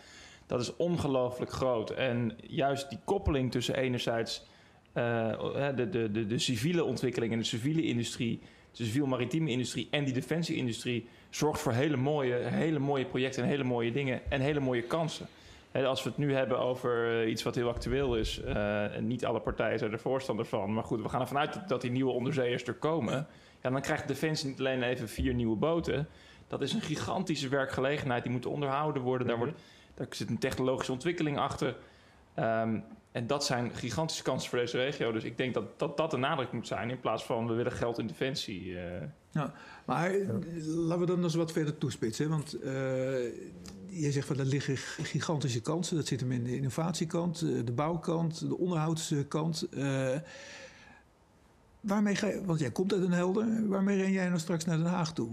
dat is ongelooflijk groot. En juist die koppeling tussen enerzijds eh, de, de, de, de civiele ontwikkeling en de civiele industrie, de civiel-maritieme industrie en die defensie-industrie, zorgt voor hele mooie, hele mooie projecten en hele mooie dingen en hele mooie kansen. Als we het nu hebben over eh, iets wat heel actueel is, eh, en niet alle partijen zijn er voorstander van, maar goed, we gaan ervan uit dat, dat die nieuwe onderzeeërs er komen. Ja, dan krijgt Defensie niet alleen even vier nieuwe boten. Dat is een gigantische werkgelegenheid, die moet onderhouden worden. Daar, wordt, daar zit een technologische ontwikkeling achter. Ehm, en dat zijn gigantische kansen voor deze regio. Dus ik denk dat dat, dat de nadruk moet zijn in plaats van we willen geld in defensie. eh. Maar eh, laten we dan eens wat verder toespitsen. Want eh je zegt van er liggen gigantische kansen. Dat zit hem in de innovatiekant, eh, de bouwkant, de onderhoudskant. Eh, waarmee ga je, want jij komt uit een helder. Waarmee ren jij nou straks naar Den Haag toe?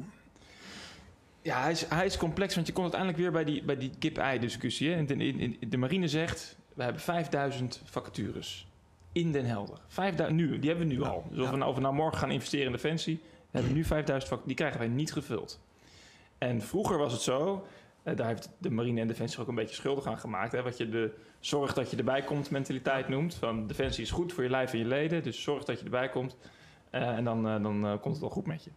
Ja, hij is, hij is complex, want je komt uiteindelijk weer bij die, bij die kip-ei-discussie. de marine zegt, we hebben 5000 vacatures in Den Helder. 5000, nu, die hebben we nu al. Dus of, we nou, of we nou morgen gaan investeren in defensie, we hebben nu 5000 vacatures, die krijgen wij niet gevuld. En vroeger was het zo, eh, daar heeft de marine en defensie ook een beetje schuldig aan gemaakt. Hè, wat je de zorg dat je erbij komt mentaliteit noemt. Van defensie is goed voor je lijf en je leden, dus zorg dat je erbij komt. Eh, en dan, eh, dan komt het wel goed met je.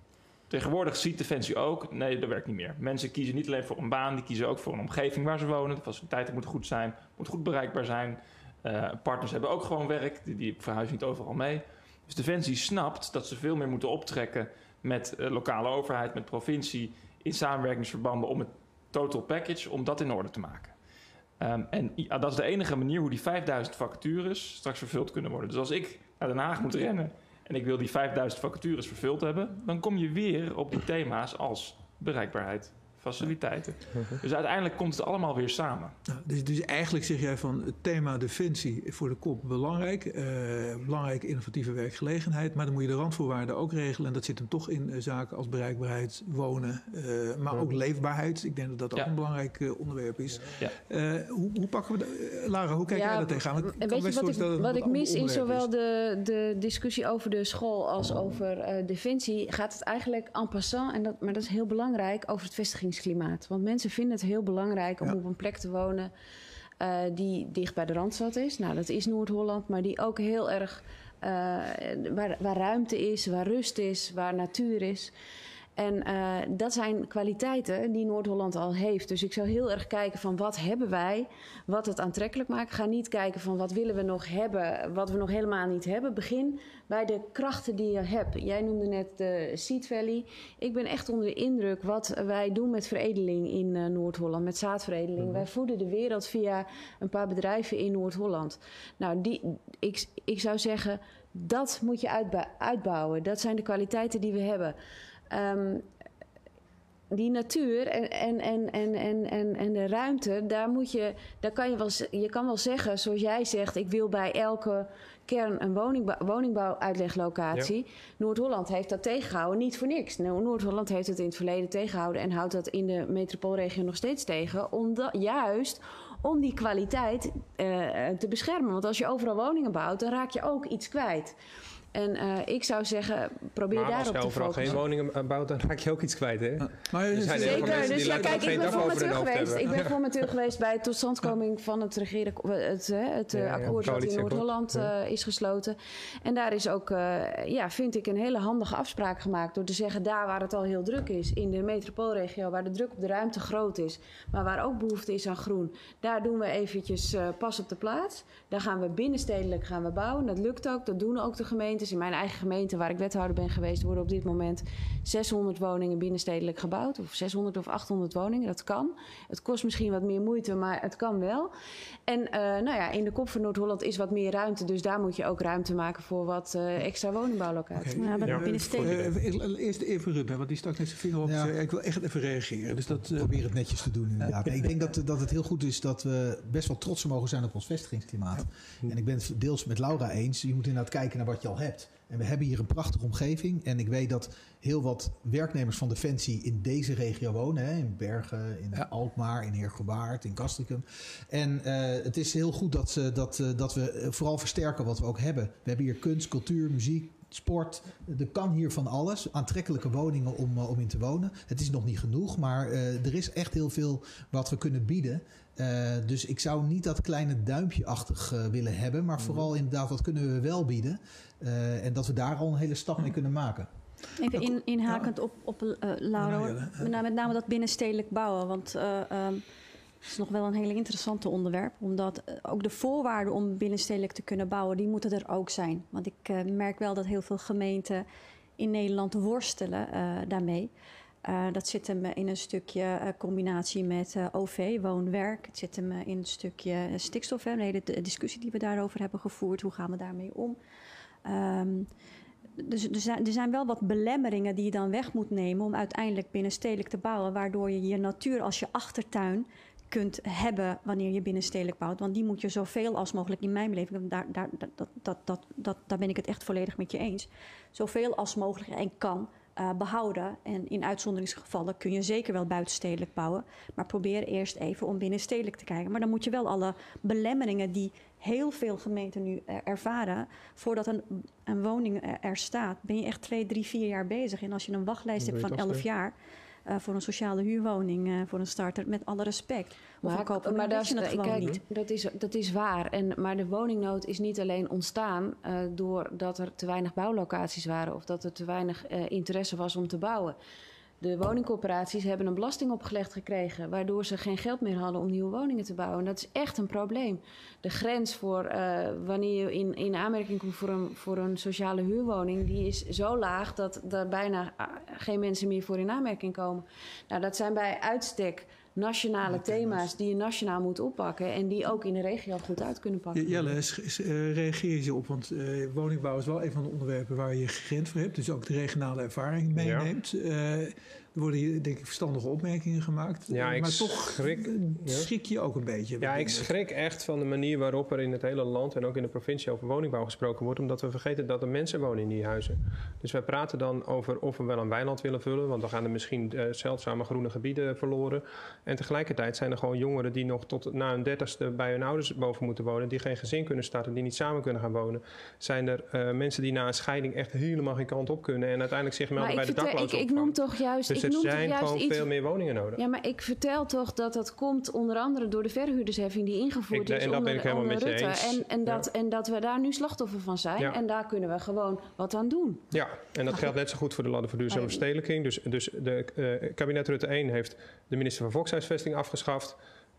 Tegenwoordig ziet Defensie ook, nee, dat werkt niet meer. Mensen kiezen niet alleen voor een baan, die kiezen ook voor een omgeving waar ze wonen. De faciliteiten moeten goed zijn, moet goed bereikbaar zijn. Eh, partners hebben ook gewoon werk, die, die verhuizen niet overal mee. Dus Defensie snapt dat ze veel meer moeten optrekken met eh, lokale overheid, met provincie, in samenwerkingsverbanden om het total package, om dat in orde te maken. Ehm, en ja, dat is de enige manier hoe die 5000 vacatures straks vervuld kunnen worden. Dus als ik naar Den Haag moet rennen en ik wil die 5000 vacatures vervuld hebben, dan kom je weer op die thema's als bereikbaarheid, faciliteiten. Dus uiteindelijk komt het allemaal weer samen. Nou, dus, dus eigenlijk zeg jij van het thema defensie voor de kop belangrijk. eh belangrijke innovatieve werkgelegenheid. Maar dan moet je de randvoorwaarden ook regelen. En dat zit hem toch in eh, zaken als bereikbaarheid, wonen. eh, maar ook leefbaarheid. Ik denk dat dat ook Ja. een belangrijk eh, onderwerp is. Ja. Eh, hoe, hoe pakken we dat? Lara, hoe kijk Ja, jij daar tegenaan? Want En kan weet je wat ik, wat ik mis in zowel is. de, de discussie over de school als over eh, defensie, gaat het eigenlijk en passant, en dat, maar dat is heel belangrijk, over het Want mensen vinden het heel belangrijk om Ja. op een plek te wonen eh, die dicht bij de Randstad is. Nou, dat is Noord-Holland, maar die ook heel erg, eh, waar, waar ruimte is, waar rust is, waar natuur is. En eh, dat zijn kwaliteiten die Noord-Holland al heeft. Dus ik zou heel erg kijken van wat hebben wij, wat het aantrekkelijk maakt. Ga niet kijken van wat willen we nog hebben, wat we nog helemaal niet hebben. Begin bij de krachten die je hebt. Jij noemde net de Seed Valley. Ik ben echt onder de indruk wat wij doen met veredeling in uh, Noord-Holland, met zaadveredeling. Mhm. Wij voeden de wereld via een paar bedrijven in Noord-Holland. Nou, die, ik, ik zou zeggen, dat moet je uitbou- uitbouwen. Dat zijn de kwaliteiten die we hebben. Ehm, die natuur en, en, en, en, en, en, en de ruimte, daar moet je, daar kan je wel, je kan wel zeggen, zoals jij zegt, ik wil bij elke kern een woningbouw, woningbouwuitleglocatie. Noord-Holland heeft dat tegengehouden, niet voor niks. Nou, Noord-Holland heeft het in het verleden tegengehouden en houdt dat in de metropoolregio nog steeds tegen, omdat, juist om die kwaliteit eh, te beschermen. Want als je overal woningen bouwt, dan raak je ook iets kwijt. En eh, ik zou zeggen, probeer Maar als daarop je te overal focussen. geen woningen eh, bouwt, dan raak je ook iets kwijt, hè? Maar Er zijn Zeker, dus die ja, kijk, ik ben formateur geweest. hebben. Ik ben formateur geweest bij de totstandkoming van het, regeren, het, hè, het eh, akkoord wat in. Noord-Holland Ja. eh, is gesloten. En daar is ook, eh, ja, vind ik, een hele handige afspraak gemaakt. Door te zeggen, daar waar het al heel druk is, in de metropoolregio, waar de druk op de ruimte groot is, maar waar ook behoefte is aan groen, daar doen we eventjes eh, pas op de plaats. Daar gaan we binnenstedelijk gaan we bouwen. Dat lukt ook, dat doen ook de gemeentes. In mijn eigen gemeente, waar ik wethouder ben geweest, worden op dit moment 600 woningen binnenstedelijk gebouwd. Of 600 of 800 woningen, dat kan. Het kost misschien wat meer moeite, maar het kan wel. En eh, nou ja, in de kop van Noord-Holland is wat meer ruimte. Dus daar moet je ook ruimte maken voor wat eh, extra woningbouwlocaties. Ja, maar Ja. binnenstedelijk- Eh, ik- Eerst even Ruben, want die stak net zijn vinger op. Ja. Ik wil echt even reageren. Dus dat, eh, probeer het netjes te doen inderdaad. Ik denk dat, dat het heel goed is dat we best wel trots mogen zijn op ons vestigingsklimaat. En ik ben het deels met Laura eens. Je moet inderdaad kijken naar wat je al hebt. En we hebben hier een prachtige omgeving. En ik weet dat heel wat werknemers van Defensie in deze regio wonen. Hè, in Bergen, in Ja. Alkmaar, in Heergewaard, in Castricum. En eh, het is heel goed dat, ze, dat, eh, dat we eh, vooral versterken wat we ook hebben. We hebben hier kunst, cultuur, muziek, sport. Er kan hier van alles. Aantrekkelijke woningen om, om in te wonen. Het is nog niet genoeg, maar er is echt heel veel wat we kunnen bieden. Dus ik zou niet dat kleine duimpje-achtig willen hebben. Maar vooral inderdaad, wat kunnen we wel bieden? Eh, en dat we daar al een hele stap mee kunnen maken. Even in, inhakend op, op eh, Laura, Nou, Jelle. met name- met name dat binnenstedelijk bouwen. Want eh, ehm, het is nog wel een hele interessante onderwerp. Omdat eh, ook de voorwaarden om binnenstedelijk te kunnen bouwen, die moeten er ook zijn. Want ik eh, merk wel dat heel veel gemeenten in Nederland worstelen eh, daarmee. Eh, dat zit hem in een stukje eh, combinatie met eh, OV, woon-werk. Het zit hem eh, in een stukje eh, stikstof. Hè, een hele d- discussie die we daarover hebben gevoerd. Hoe gaan we daarmee om? Ehm, dus er zijn, er zijn wel wat belemmeringen die je dan weg moet nemen om uiteindelijk binnenstedelijk te bouwen, waardoor je je natuur als je achtertuin kunt hebben wanneer je binnenstedelijk bouwt. Want die moet je zoveel als mogelijk in mijn beleving, daar, daar, dat, dat, dat, dat, daar ben ik het echt volledig met je eens, zoveel als mogelijk en kan eh, behouden. En in uitzonderingsgevallen kun je zeker wel buitenstedelijk bouwen, maar probeer eerst even om binnenstedelijk te kijken. Maar dan moet je wel alle belemmeringen die heel veel gemeenten nu ervaren, voordat een, een woning er, staat, ben je echt twee, drie, vier jaar bezig. En als je een wachtlijst hebt van elf jaar eh, voor een sociale huurwoning, eh, voor een starter, met alle respect. Een koper, maar dan dat je het gewoon kijk, niet. dat is, dat is waar. En, maar de woningnood is niet alleen ontstaan eh, doordat er te weinig bouwlocaties waren of dat er te weinig eh, interesse was om te bouwen. De woningcorporaties hebben een belasting opgelegd gekregen, waardoor ze geen geld meer hadden om nieuwe woningen te bouwen. En dat is echt een probleem. De grens voor eh, wanneer je in, in aanmerking komt voor een, voor een sociale huurwoning, die is zo laag dat er bijna ah, geen mensen meer voor in aanmerking komen. Nou, dat zijn bij uitstek nationale thema's die je nationaal moet oppakken en die ook in de regio goed uit kunnen pakken. Jelle, eh, reageer je op? Want eh, woningbouw is wel een van de onderwerpen waar je grens voor hebt. Dus ook de regionale ervaring meeneemt. Eh, er worden hier denk ik verstandige opmerkingen gemaakt. Ja, Eh, ik maar toch schrik- eh, schrik je ook een beetje. Ja, ik schrik echt van de manier waarop er in het hele land en ook in de provincie over woningbouw gesproken wordt. Omdat we vergeten dat er mensen wonen in die huizen. Dus wij praten dan over of we wel een weiland willen vullen. Want dan gaan er misschien eh, zeldzame groene gebieden verloren. En tegelijkertijd zijn er gewoon jongeren die nog tot na hun dertigste bij hun ouders boven moeten wonen. Die geen gezin kunnen starten, die niet samen kunnen gaan wonen. Zijn er eh, mensen die na een scheiding echt helemaal geen kant op kunnen. En uiteindelijk zich melden Maar bij ik, de vertel- ik, ik noem toch juist, Dus Dus er zijn gewoon iets- veel meer woningen nodig. Ja, maar ik vertel toch dat dat komt onder andere door de verhuurdersheffing die ingevoerd Ik- is en dat ben onder, ik helemaal onder met je Rutte. eens. En, en, dat, en dat we daar nu slachtoffer van zijn. Ja. En daar kunnen we gewoon wat aan doen. Ja, en dat geldt net zo goed voor de ladder voor duurzame Maar- verstedelijking. Dus, dus de eh, kabinet Rutte 1 heeft de minister van Volkshuisvesting afgeschaft.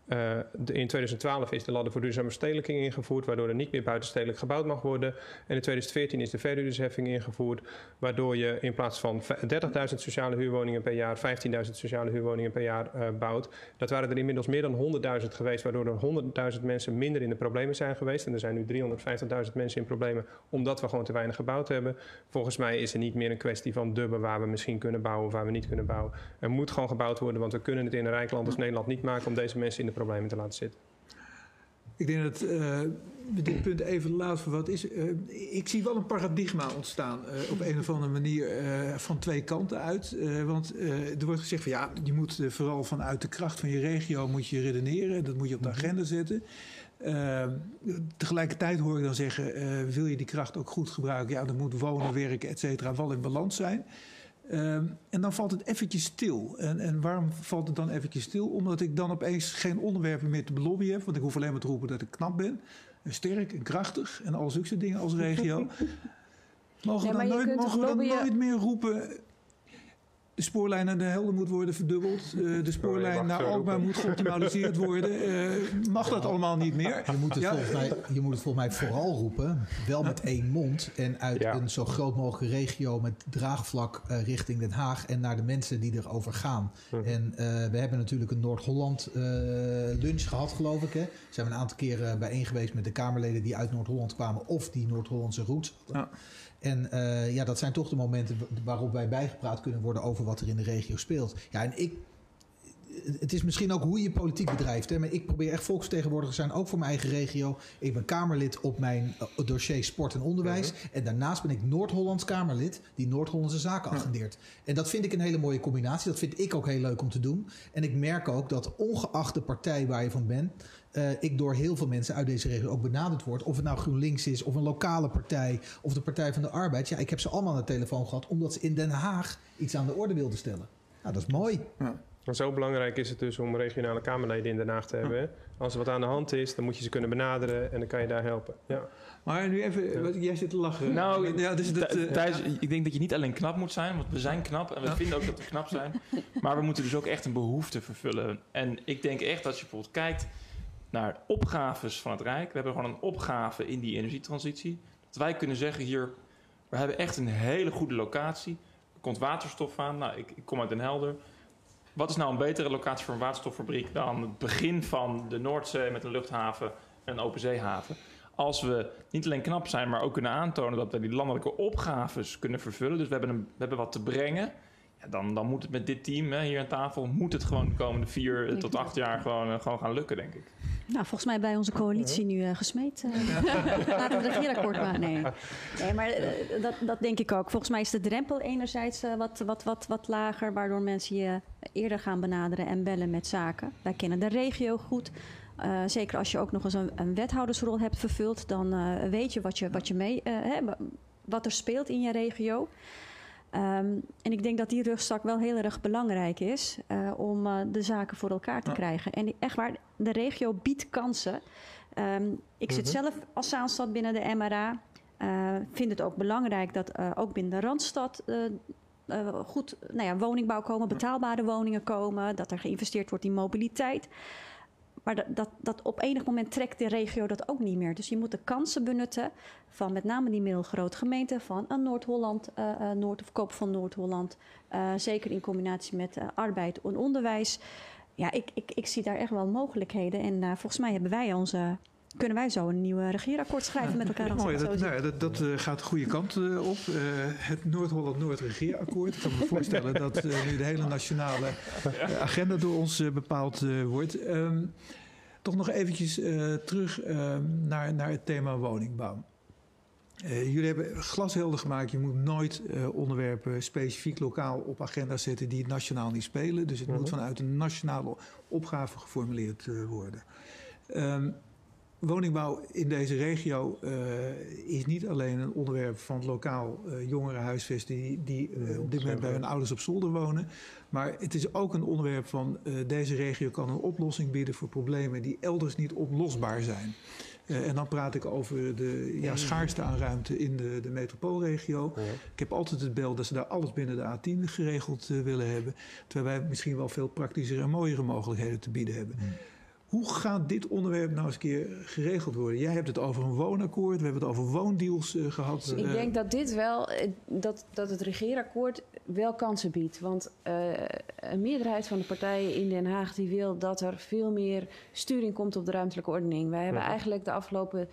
Eh, de- in 2012 is de ladder voor duurzame verstedelijking ingevoerd, waardoor er niet meer buitenstedelijk gebouwd mag worden. En in 2014 is de verhuurdersheffing ingevoerd, waardoor je in plaats van v- 30.000 sociale huurwoningen per jaar 15.000 sociale huurwoningen per jaar eh, bouwt. Dat waren er inmiddels meer dan 100.000 geweest, waardoor er 100.000 mensen minder in de problemen zijn geweest. En er zijn nu 350.000 mensen in problemen omdat we gewoon te weinig gebouwd hebben. Volgens mij is er niet meer een kwestie van dubben waar we misschien kunnen bouwen of waar we niet kunnen bouwen. Er moet gewoon gebouwd worden, want we kunnen het in een rijk land als Nederland niet maken om deze mensen in de problemen te laten zitten. Ik denk dat eh, we dit punt even laten voor wat is. Eh, ik zie wel een paradigma ontstaan eh, op een of andere manier eh, van twee kanten uit. Eh, want eh, er wordt gezegd van ja, je moet eh, vooral vanuit de kracht van je regio moet je redeneren. Dat moet je op de agenda zetten. Eh, tegelijkertijd hoor ik dan zeggen, eh, wil je die kracht ook goed gebruiken? Ja, dan moet wonen, werken, et cetera, wel in balans zijn. Ehm, en dan valt het eventjes stil. En, en waarom valt het dan eventjes stil? Omdat ik dan opeens geen onderwerpen meer te belobbyen heb. Want ik hoef alleen maar te roepen dat ik knap ben. En sterk en krachtig. En al zulke dingen als regio. Mogen we dan, nooit, mogen we dan nooit meer roepen... De spoorlijn naar de Helder moet worden verdubbeld. Eh, de spoorlijn naar Alkmaar moet geoptimaliseerd worden. Eh, mag dat allemaal niet meer? Je moet, het Ja. volgens mij, je moet het volgens mij vooral roepen, wel met één mond en uit Ja. een zo groot mogelijke regio met draagvlak eh, richting Den Haag en naar de mensen die erover gaan. Mhm. En eh, we hebben natuurlijk een Noord-Holland eh, lunch gehad, geloof ik. Hè. Zijn we een aantal keren bijeen geweest met de Kamerleden die uit Noord-Holland kwamen of die Noord-Hollandse roots hadden. Ja. En eh, ja, dat zijn toch de momenten wa- waarop wij bijgepraat kunnen worden over wat er in de regio speelt. Ja, en ik het is misschien ook hoe je politiek bedrijft. Hè? Maar ik probeer echt volksvertegenwoordiger te zijn, ook voor mijn eigen regio. Ik ben Kamerlid op mijn eh, dossier sport en onderwijs. En daarnaast ben ik Noord-Hollands Kamerlid die Noord-Hollandse zaken agendeert. En dat vind ik een hele mooie combinatie. Dat vind ik ook heel leuk om te doen. En ik merk ook dat ongeacht de partij waar je van bent... eh, ik door heel veel mensen uit deze regio ook benaderd word. Of het nou GroenLinks is, of een lokale partij... of de Partij van de Arbeid. Ja, ik heb ze allemaal aan de telefoon gehad... omdat ze in Den Haag iets aan de orde wilden stellen. Nou, dat is mooi. Zo belangrijk is het dus om regionale Kamerleden in Den Haag te hebben. Als er wat aan de hand is, dan moet je ze kunnen benaderen en dan kan je daar helpen. Ja. Maar nu even, wat- jij zit te lachen. Nou, ja, dus dat, eh, Thijs, ik denk dat je niet alleen knap moet zijn, want we zijn knap en we Ja. vinden ook dat we knap zijn. Maar we moeten dus ook echt een behoefte vervullen. En ik denk echt als je bijvoorbeeld kijkt naar opgaves van het Rijk. We hebben gewoon een opgave in die energietransitie. Dat wij kunnen zeggen hier, we hebben echt een hele goede locatie. Er komt waterstof aan. Nou, ik, ik kom uit Den Helder. Wat is nou een betere locatie voor een waterstoffabriek dan het begin van de Noordzee met een luchthaven en een openzeehaven? Als we niet alleen knap zijn, maar ook kunnen aantonen dat we die landelijke opgaves kunnen vervullen. Dus we hebben, een, we hebben wat te brengen. Ja, dan, dan moet het met dit team hè, hier aan tafel, moet het gewoon de komende vier tot acht jaar gewoon, eh, gewoon gaan lukken, denk ik. Nou, volgens mij bij onze coalitie nu eh, gesmeed. eh. Laten we het regeerakkoord maken. Nee, nee maar dat, dat denk ik ook. Volgens mij is de drempel enerzijds wat, wat, wat, wat lager... waardoor mensen je eerder gaan benaderen en bellen met zaken. Wij kennen de regio goed. Eh, zeker als je ook nog eens een, een wethoudersrol hebt vervuld... dan eh, weet je wat je, wat je mee... eh, hè, wat er speelt in je regio. Ehm, en ik denk dat die rugzak wel heel erg belangrijk is eh, om eh, de zaken voor elkaar te Ja. krijgen. En echt waar, de regio biedt kansen. Ehm, ik zit Mhm. zelf als Zaanstad binnen de MRA. eh vind het ook belangrijk dat ook binnen de Randstad goed nou ja, woningbouw komen, betaalbare woningen komen, dat er geïnvesteerd wordt in mobiliteit. Maar dat, dat, op enig moment trekt de regio dat ook niet meer. Dus je moet de kansen benutten van met name die middelgrote gemeenten, van een Noord-Holland, eh, eh, Noord of Koop van Noord-Holland. eh, zeker in combinatie met eh, arbeid en onderwijs. Ja, ik, ik, ik zie daar echt wel mogelijkheden. En eh, volgens mij hebben wij onze, kunnen wij zo een nieuw regeerakkoord schrijven met elkaar. als Mooi, ik het dat, zo nou dat, dat eh, gaat de goede kant eh, op. Eh, het Noord-Holland-Noord regeerakkoord. Ik kan me voorstellen dat eh, nu de hele nationale agenda door ons bepaald eh, wordt. Ehm, toch nog eventjes eh, terug ehm, naar, naar het thema woningbouw. Eh, jullie hebben glashelder gemaakt. Je moet nooit eh, onderwerpen specifiek lokaal op agenda zetten die nationaal niet spelen. Dus het moet Mhm. vanuit een nationale opgave geformuleerd eh, worden. Ehm, woningbouw in deze regio uh, is niet alleen een onderwerp van lokaal uh, jongerenhuisvesten die, die uh, op dit moment bij hun ouders op zolder wonen. Maar het is ook een onderwerp van deze regio kan een oplossing bieden voor problemen die elders niet oplosbaar zijn. en dan praat ik over de ja, schaarste aan ruimte in de, de metropoolregio. Ja. Ik heb altijd het beeld dat ze daar alles binnen de A10 geregeld willen hebben. Terwijl wij misschien wel veel praktischere en mooiere mogelijkheden te bieden hebben. Hoe gaat dit onderwerp nou eens een keer geregeld worden? Jij hebt het over een woonakkoord, we hebben het over woondeals uh, gehad. Dus ik uh, denk dat dit wel, dat, dat het regeerakkoord wel kansen biedt. Want uh, een meerderheid van de partijen in Den Haag die wil dat er veel meer sturing komt op de ruimtelijke ordening. Wij hebben ja. eigenlijk de afgelopen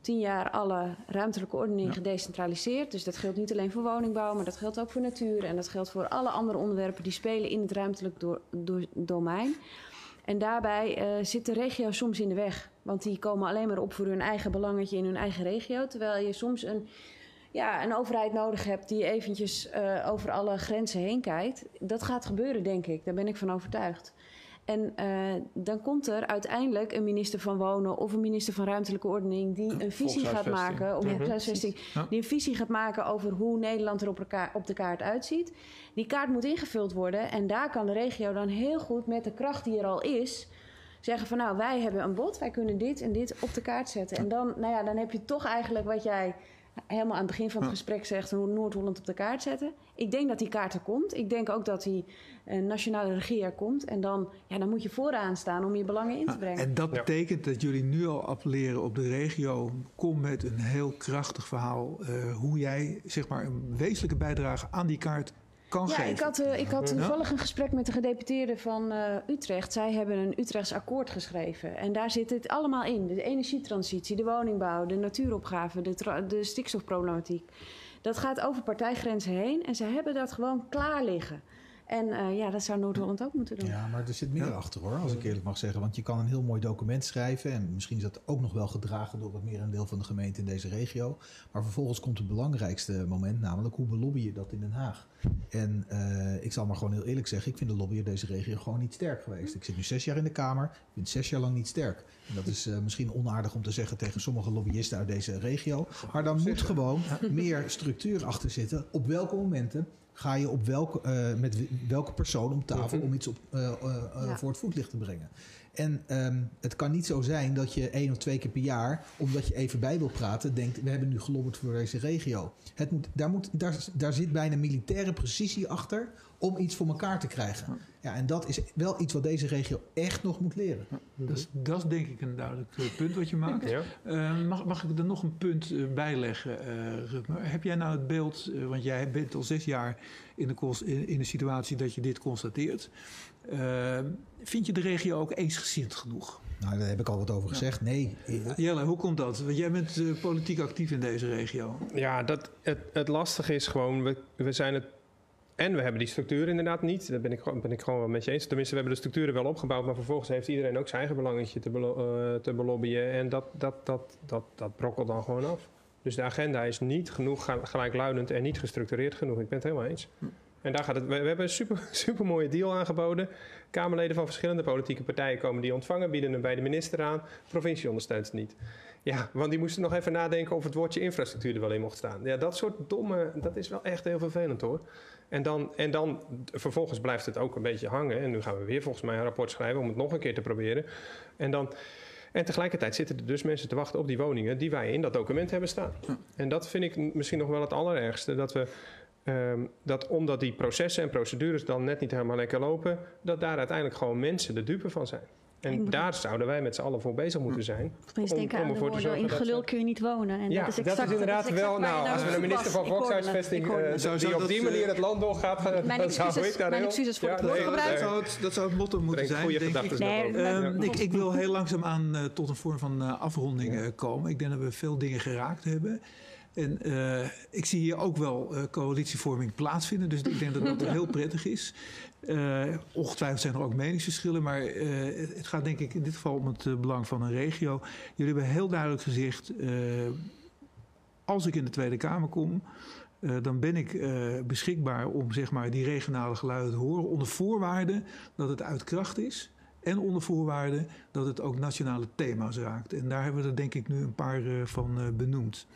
tien jaar alle ruimtelijke ordening ja. gedecentraliseerd. Dus dat geldt niet alleen voor woningbouw, maar dat geldt ook voor natuur. En dat geldt voor alle andere onderwerpen die spelen in het ruimtelijk do do domein. En daarbij uh, zit de regio soms in de weg. Want die komen alleen maar op voor hun eigen belangetje in hun eigen regio. Terwijl je soms een, ja, een overheid nodig hebt die eventjes uh, over alle grenzen heen kijkt. Dat gaat gebeuren, denk ik. Daar ben ik van overtuigd. En uh, dan komt er uiteindelijk een minister van Wonen of een minister van Ruimtelijke Ordening die een visie gaat maken, of, ja. die een visie gaat maken over hoe Nederland er op, elkaar, op de kaart uitziet. Die kaart moet ingevuld worden en daar kan de regio dan heel goed met de kracht die er al is zeggen van nou wij hebben een bod, wij kunnen dit en dit op de kaart zetten. En dan, nou ja, dan heb je toch eigenlijk wat jij helemaal aan het begin van het gesprek zegt Noord-Holland op de kaart zetten. Ik denk dat die kaart er komt. Ik denk ook dat die uh, nationale regie er komt. En dan, ja, dan moet je vooraan staan om je belangen in te brengen. En dat betekent dat jullie nu al appelleren op de regio. Kom met een heel krachtig verhaal uh, hoe jij zeg maar, een wezenlijke bijdrage aan die kaart kan ja, geven. Ik had, uh, ik had toevallig een gesprek met de gedeputeerde van uh, Utrecht. Zij hebben een Utrechts akkoord geschreven. En daar zit het allemaal in. De energietransitie, de woningbouw, de natuuropgave, de, de stikstofproblematiek. Dat gaat over partijgrenzen heen. En ze hebben dat gewoon klaar liggen. En uh, ja, dat zou Noord-Holland ook moeten doen. Ja, maar er zit meer ja. achter hoor, als ik eerlijk mag zeggen. Want je kan een heel mooi document schrijven. En misschien is dat ook nog wel gedragen door het merendeel van de gemeente in deze regio. Maar vervolgens komt het belangrijkste moment, namelijk hoe belobby je dat in Den Haag? En uh, ik zal maar gewoon heel eerlijk zeggen, ik vind de lobby in deze regio gewoon niet sterk geweest. Ik zit nu zes jaar in de Kamer, ik vind zes jaar lang niet sterk. En dat is uh, misschien onaardig om te zeggen tegen sommige lobbyisten uit deze regio. Maar dan moet gewoon meer structuur achter zitten. Op welke momenten ga je op welke, uh, met welke persoon om tafel om iets op, uh, uh, ja. voor het voetlicht te brengen. En um, het kan niet zo zijn dat je één of twee keer per jaar, omdat je even bij wil praten, denkt: we hebben nu gelobberd voor deze regio. Het moet, daar, moet, daar, daar zit bijna militaire precisie achter om iets voor elkaar te krijgen. Ja, en dat is wel iets wat deze regio echt nog moet leren. Dat, is, dat is denk ik een duidelijk punt wat je maakt. Ja. Uh, mag, mag ik er nog een punt uh, bij leggen, uh, Rutmer? Heb jij nou het beeld, want jij bent al zes jaar in de, in, in de situatie dat je dit constateert. Vind je de regio ook eensgezind genoeg? Nou, daar heb ik al wat over gezegd. Ja. Nee. Jelle, hoe komt dat? Want jij bent uh, politiek actief in deze regio. Ja, dat, het, het lastige is gewoon, we, we zijn het en we hebben die structuur inderdaad niet. Daar ben ik, ben ik gewoon wel met je eens. Tenminste, we hebben de structuren wel opgebouwd, maar vervolgens heeft iedereen ook zijn eigen belangetje te, belo uh, te belobbyen. En dat, dat, dat, dat, dat brokkelt dan gewoon af. Dus de agenda is niet genoeg gelijkluidend en niet gestructureerd genoeg. Ik ben het helemaal eens. En daar gaat het. We, we hebben een super, super mooie deal aangeboden. Kamerleden van verschillende politieke partijen komen die ontvangen, bieden hem bij de minister aan. De provincie ondersteunt het niet. Ja, want die moesten nog even nadenken of het woordje infrastructuur er wel in mocht staan. Ja, dat soort domme, dat is wel echt heel vervelend hoor. En dan, en dan vervolgens blijft het ook een beetje hangen. En nu gaan we weer volgens mij een rapport schrijven om het nog een keer te proberen. En dan. En tegelijkertijd zitten er dus mensen te wachten op die woningen die wij in dat document hebben staan. En dat vind ik misschien nog wel het allerergste. Dat we. Um, dat omdat die processen en procedures dan net niet helemaal lekker lopen, dat daar uiteindelijk gewoon mensen de dupe van zijn. En daar zouden wij met z'n allen voor bezig moeten zijn. Opeens denken aan de woorden, in gelul kun je niet wonen. En ja, dat is, exact, dat is inderdaad dat is wel... Nou, als we een minister van Volkshuisvesting uh, die op die manier het land doorgaat... Dan excuses, zou ik daar mijn excuses voor ja, het woordgebruik. Dat zou het, dat zou het motto moeten zijn, goede denk ik. Nee, um, ik. Ik wil heel langzaamaan uh, tot een vorm van uh, afronding komen. Ik denk dat we veel dingen geraakt hebben. En uh, ik zie hier ook wel uh, coalitievorming plaatsvinden. Dus ik denk dat dat heel prettig is. Uh, ongetwijfeld zijn er ook meningsverschillen. Maar het gaat denk ik in dit geval om het belang van een regio. Jullie hebben heel duidelijk gezegd... als ik in de Tweede Kamer kom... dan ben ik beschikbaar om zeg maar, die regionale geluiden te horen... onder voorwaarde dat het uit kracht is... En onder voorwaarde dat het ook nationale thema's raakt. En daar hebben we er denk ik nu een paar eh, van eh, benoemd.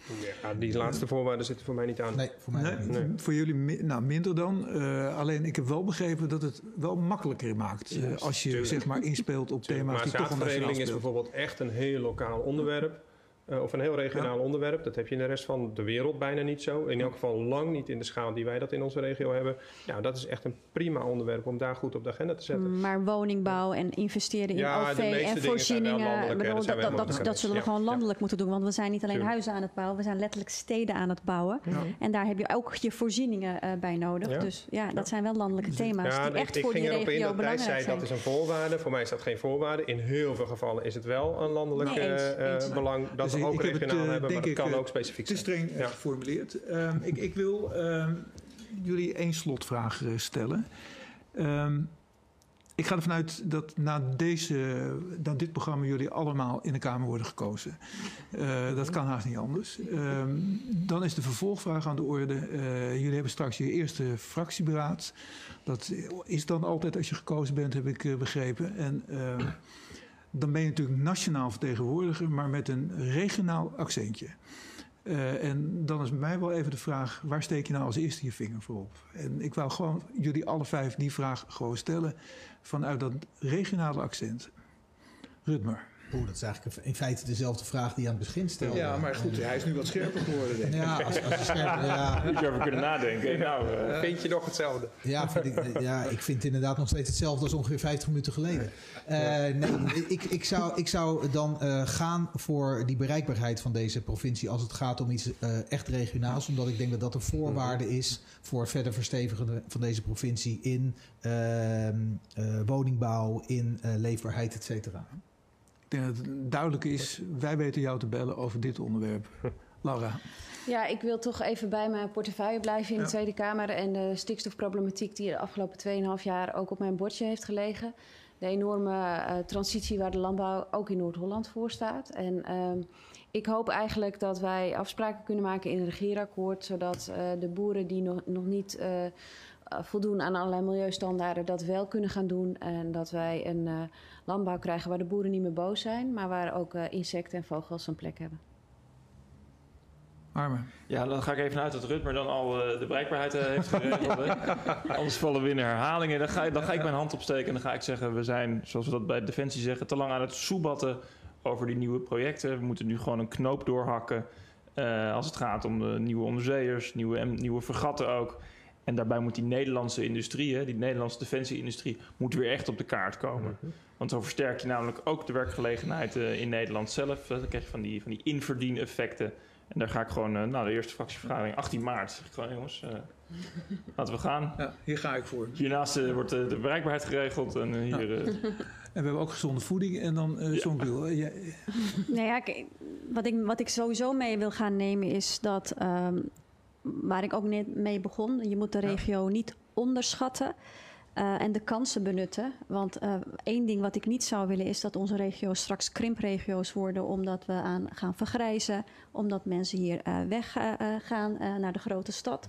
Ja, die laatste voorwaarden zitten voor mij niet aan. Nee, voor mij niet. Nee. Voor jullie mi- nou, minder dan. Eh, alleen ik heb wel begrepen dat het wel makkelijker maakt. eh, als je tuurlijk. zeg maar inspeelt op thema's maar die toch al nationaal is bijvoorbeeld echt een heel lokaal onderwerp. Eh, of een heel regionaal onderwerp. Dat heb je in de rest van de wereld bijna niet zo. In elk geval lang niet in de schaal die wij dat in onze regio hebben. Ja, dat is echt een prima onderwerp om daar goed op de agenda te zetten. Maar woningbouw en investeren in Ja, OV en voorzieningen. bedoel, dat, dat, dat, dat zullen we gewoon landelijk moeten doen. Want we zijn niet alleen Tuurlijk. huizen aan het bouwen, we zijn letterlijk steden aan het bouwen. En daar heb je ook je voorzieningen eh, bij nodig. Ja. Dus ja, dat zijn wel landelijke thema's Ja, die ik, echt ik voor die ging erop in dat zei zijn. dat is een voorwaarde. Voor mij is dat geen voorwaarde. In heel veel gevallen is het wel een landelijk Nee, eens, eh, eens. belang. Dat Dus we ik- ook ik heb het, regionaal eh, hebben, maar denk dat ik, kan eh, ook specifiek Het is zijn. streng eh, geformuleerd. Ehm, ik, ik wil ehm, jullie één slotvraag stellen. Ehm, ik ga ervan uit dat na, deze, na dit programma jullie allemaal in de Kamer worden gekozen. Dat kan haast niet anders. Dan is de vervolgvraag aan de orde. Jullie hebben straks je eerste fractieberaad. Dat is dan altijd als je gekozen bent, heb ik begrepen. En dan ben je natuurlijk nationaal vertegenwoordiger, maar met een regionaal accentje. Eh, en dan is mij wel even de vraag: waar steek je nou als eerste je vinger voor op? En ik wou gewoon jullie alle vijf die vraag gewoon stellen vanuit dat regionale accent. Rutmer. Oeh, dat is eigenlijk in feite dezelfde vraag die je aan het begin stelde. hij is nu wat scherper geworden, denk Ja, als, als je scherp, ja, Moet je over kunnen nadenken. Nou, eh, Vind je nog hetzelfde? Ja, vind ik, ja, ik vind het inderdaad nog steeds hetzelfde als ongeveer 50 minuten geleden. Eh, nee, ik, ik, zou, ik zou dan eh, gaan voor die bereikbaarheid van deze provincie als het gaat om iets eh, echt regionaals. Omdat ik denk dat dat een voorwaarde is voor het verder verstevigen van deze provincie in ehm, eh, woningbouw, in eh, leefbaarheid, et cetera. Ik denk dat het duidelijk is: wij weten jou te bellen over dit onderwerp. Laura. Ja, ik wil toch even bij mijn portefeuille blijven in de Tweede Kamer. En de stikstofproblematiek die de afgelopen 2,5 jaar ook op mijn bordje heeft gelegen. De enorme eh, transitie waar de landbouw ook in Noord-Holland voor staat. En ehm, ik hoop eigenlijk dat wij afspraken kunnen maken in een regeerakkoord. Zodat eh, de boeren die nog, nog niet eh, eh, voldoen aan allerlei milieustandaarden dat wel kunnen gaan doen. En dat wij een eh, landbouw krijgen waar de boeren niet meer boos zijn. Maar waar ook eh, insecten en vogels een plek hebben. Armen. Ja, dan ga ik even uit dat Rutmer dan al eh, de bereikbaarheid eh, heeft geregeld. Anders vallen we in herhalingen. Dan ga, dan ga ik mijn hand opsteken en dan ga ik zeggen... we zijn, zoals we dat bij Defensie zeggen... te lang aan het soebatten over die nieuwe projecten. We moeten nu gewoon een knoop doorhakken... eh, als het gaat om de nieuwe onderzeeërs, nieuwe, en nieuwe vergatten ook. En daarbij moet die Nederlandse industrie, hè, die Nederlandse defensieindustrie... moet weer echt op de kaart komen. Want zo versterk je namelijk ook de werkgelegenheid eh, in Nederland zelf. Dan krijg je van die, van die inverdieneffecten... En daar ga ik gewoon, eh, nou, de eerste fractievergadering, 18 maart. Zeg ik gewoon, jongens, eh, laten we gaan. Ja, hier ga ik voor. Hiernaast wordt de bereikbaarheid geregeld. En hier, eh, En we hebben ook gezonde voeding. En dan uh, eh, jij- Nou ja, kijk, wat, ik, wat ik sowieso mee wil gaan nemen is dat, ehm, waar ik ook net mee begon, je moet de regio niet onderschatten eh, en de kansen benutten. Want eh, één ding wat ik niet zou willen is dat onze regio's straks krimpregio's worden, omdat we aan gaan vergrijzen, omdat mensen hier eh, weggaan naar de grote stad.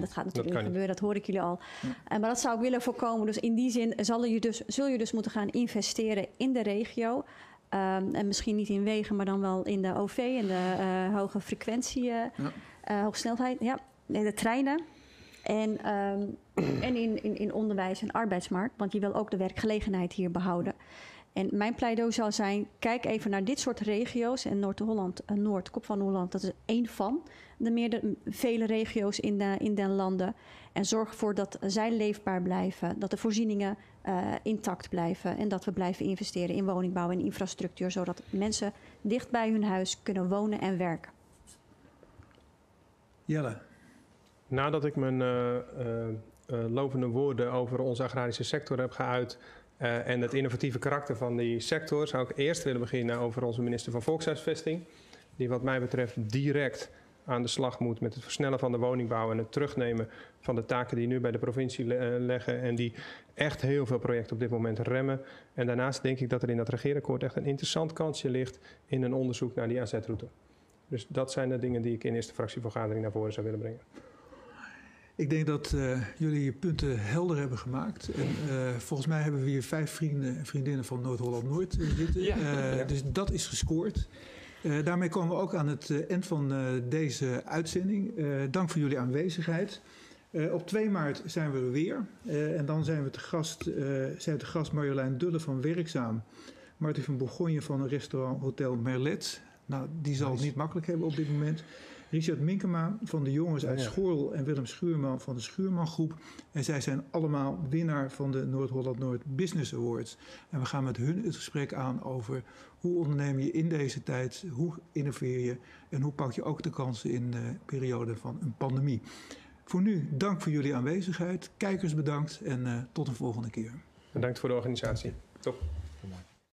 Dat gaat natuurlijk niet gebeuren, dat hoor ik jullie al. Maar dat zou ik willen voorkomen. Dus in die zin zal je dus, zul je dus moeten gaan investeren in de regio. Ehm, en misschien niet in wegen, maar dan wel in de OV en de hoge frequentie, eh eh, hoge snelheid. Ja, de treinen. En, ehm, en in, in, in onderwijs en arbeidsmarkt, want je wil ook de werkgelegenheid hier behouden. En mijn pleidooi zou zijn: kijk even naar dit soort regio's. En Noord-Holland, eh, Noord, Kop van Holland, dat is één van de meerdere, vele regio's in, de, in den landen. En zorg ervoor dat zij leefbaar blijven, dat de voorzieningen eh, intact blijven en dat we blijven investeren in woningbouw en infrastructuur, zodat mensen dicht bij hun huis kunnen wonen en werken. Jelle. Nadat ik mijn eh, eh, eh, lovende woorden over onze agrarische sector heb geuit en het innovatieve karakter van die sector, zou ik eerst willen beginnen over onze minister van Volkshuisvesting, die wat mij betreft direct aan de slag moet met het versnellen van de woningbouw en het terugnemen van de taken die nu bij de provincie eh, leggen en die echt heel veel projecten op dit moment remmen. En daarnaast denk ik dat er in dat regeerakkoord echt een interessant kansje ligt in een onderzoek naar die AZ-route. Dus dat zijn de dingen die ik in eerste fractievergadering naar voren zou willen brengen. Ik denk dat uh, jullie je punten helder hebben gemaakt. En uh, volgens mij hebben we hier vijf vrienden en vriendinnen van Noord-Holland-Noord zitten. Ja, uh, ja. Dus dat is gescoord. daarmee komen we ook aan het eind van deze uitzending. dank voor jullie aanwezigheid. op 2 maart zijn we er weer. en dan zijn we te gast, zijn te gast Marjolein Dulle van Werkzaam. Martin van Bourgogne van een restaurant Hotel Merlet. Nou, die zal het niet makkelijk hebben op dit moment. Richard Minkema van de jongens uit Schoorl en Willem Schuurman van de Schuurman Groep. En zij zijn allemaal winnaar van de Noord-Holland-Noord Business Awards. En we gaan met hun het gesprek aan over hoe onderneem je in deze tijd, hoe innoveer je en hoe pak je ook de kansen in de periode van een pandemie. Voor nu, dank voor jullie aanwezigheid. Kijkers bedankt en uh, tot een volgende keer. Bedankt voor de organisatie. Top.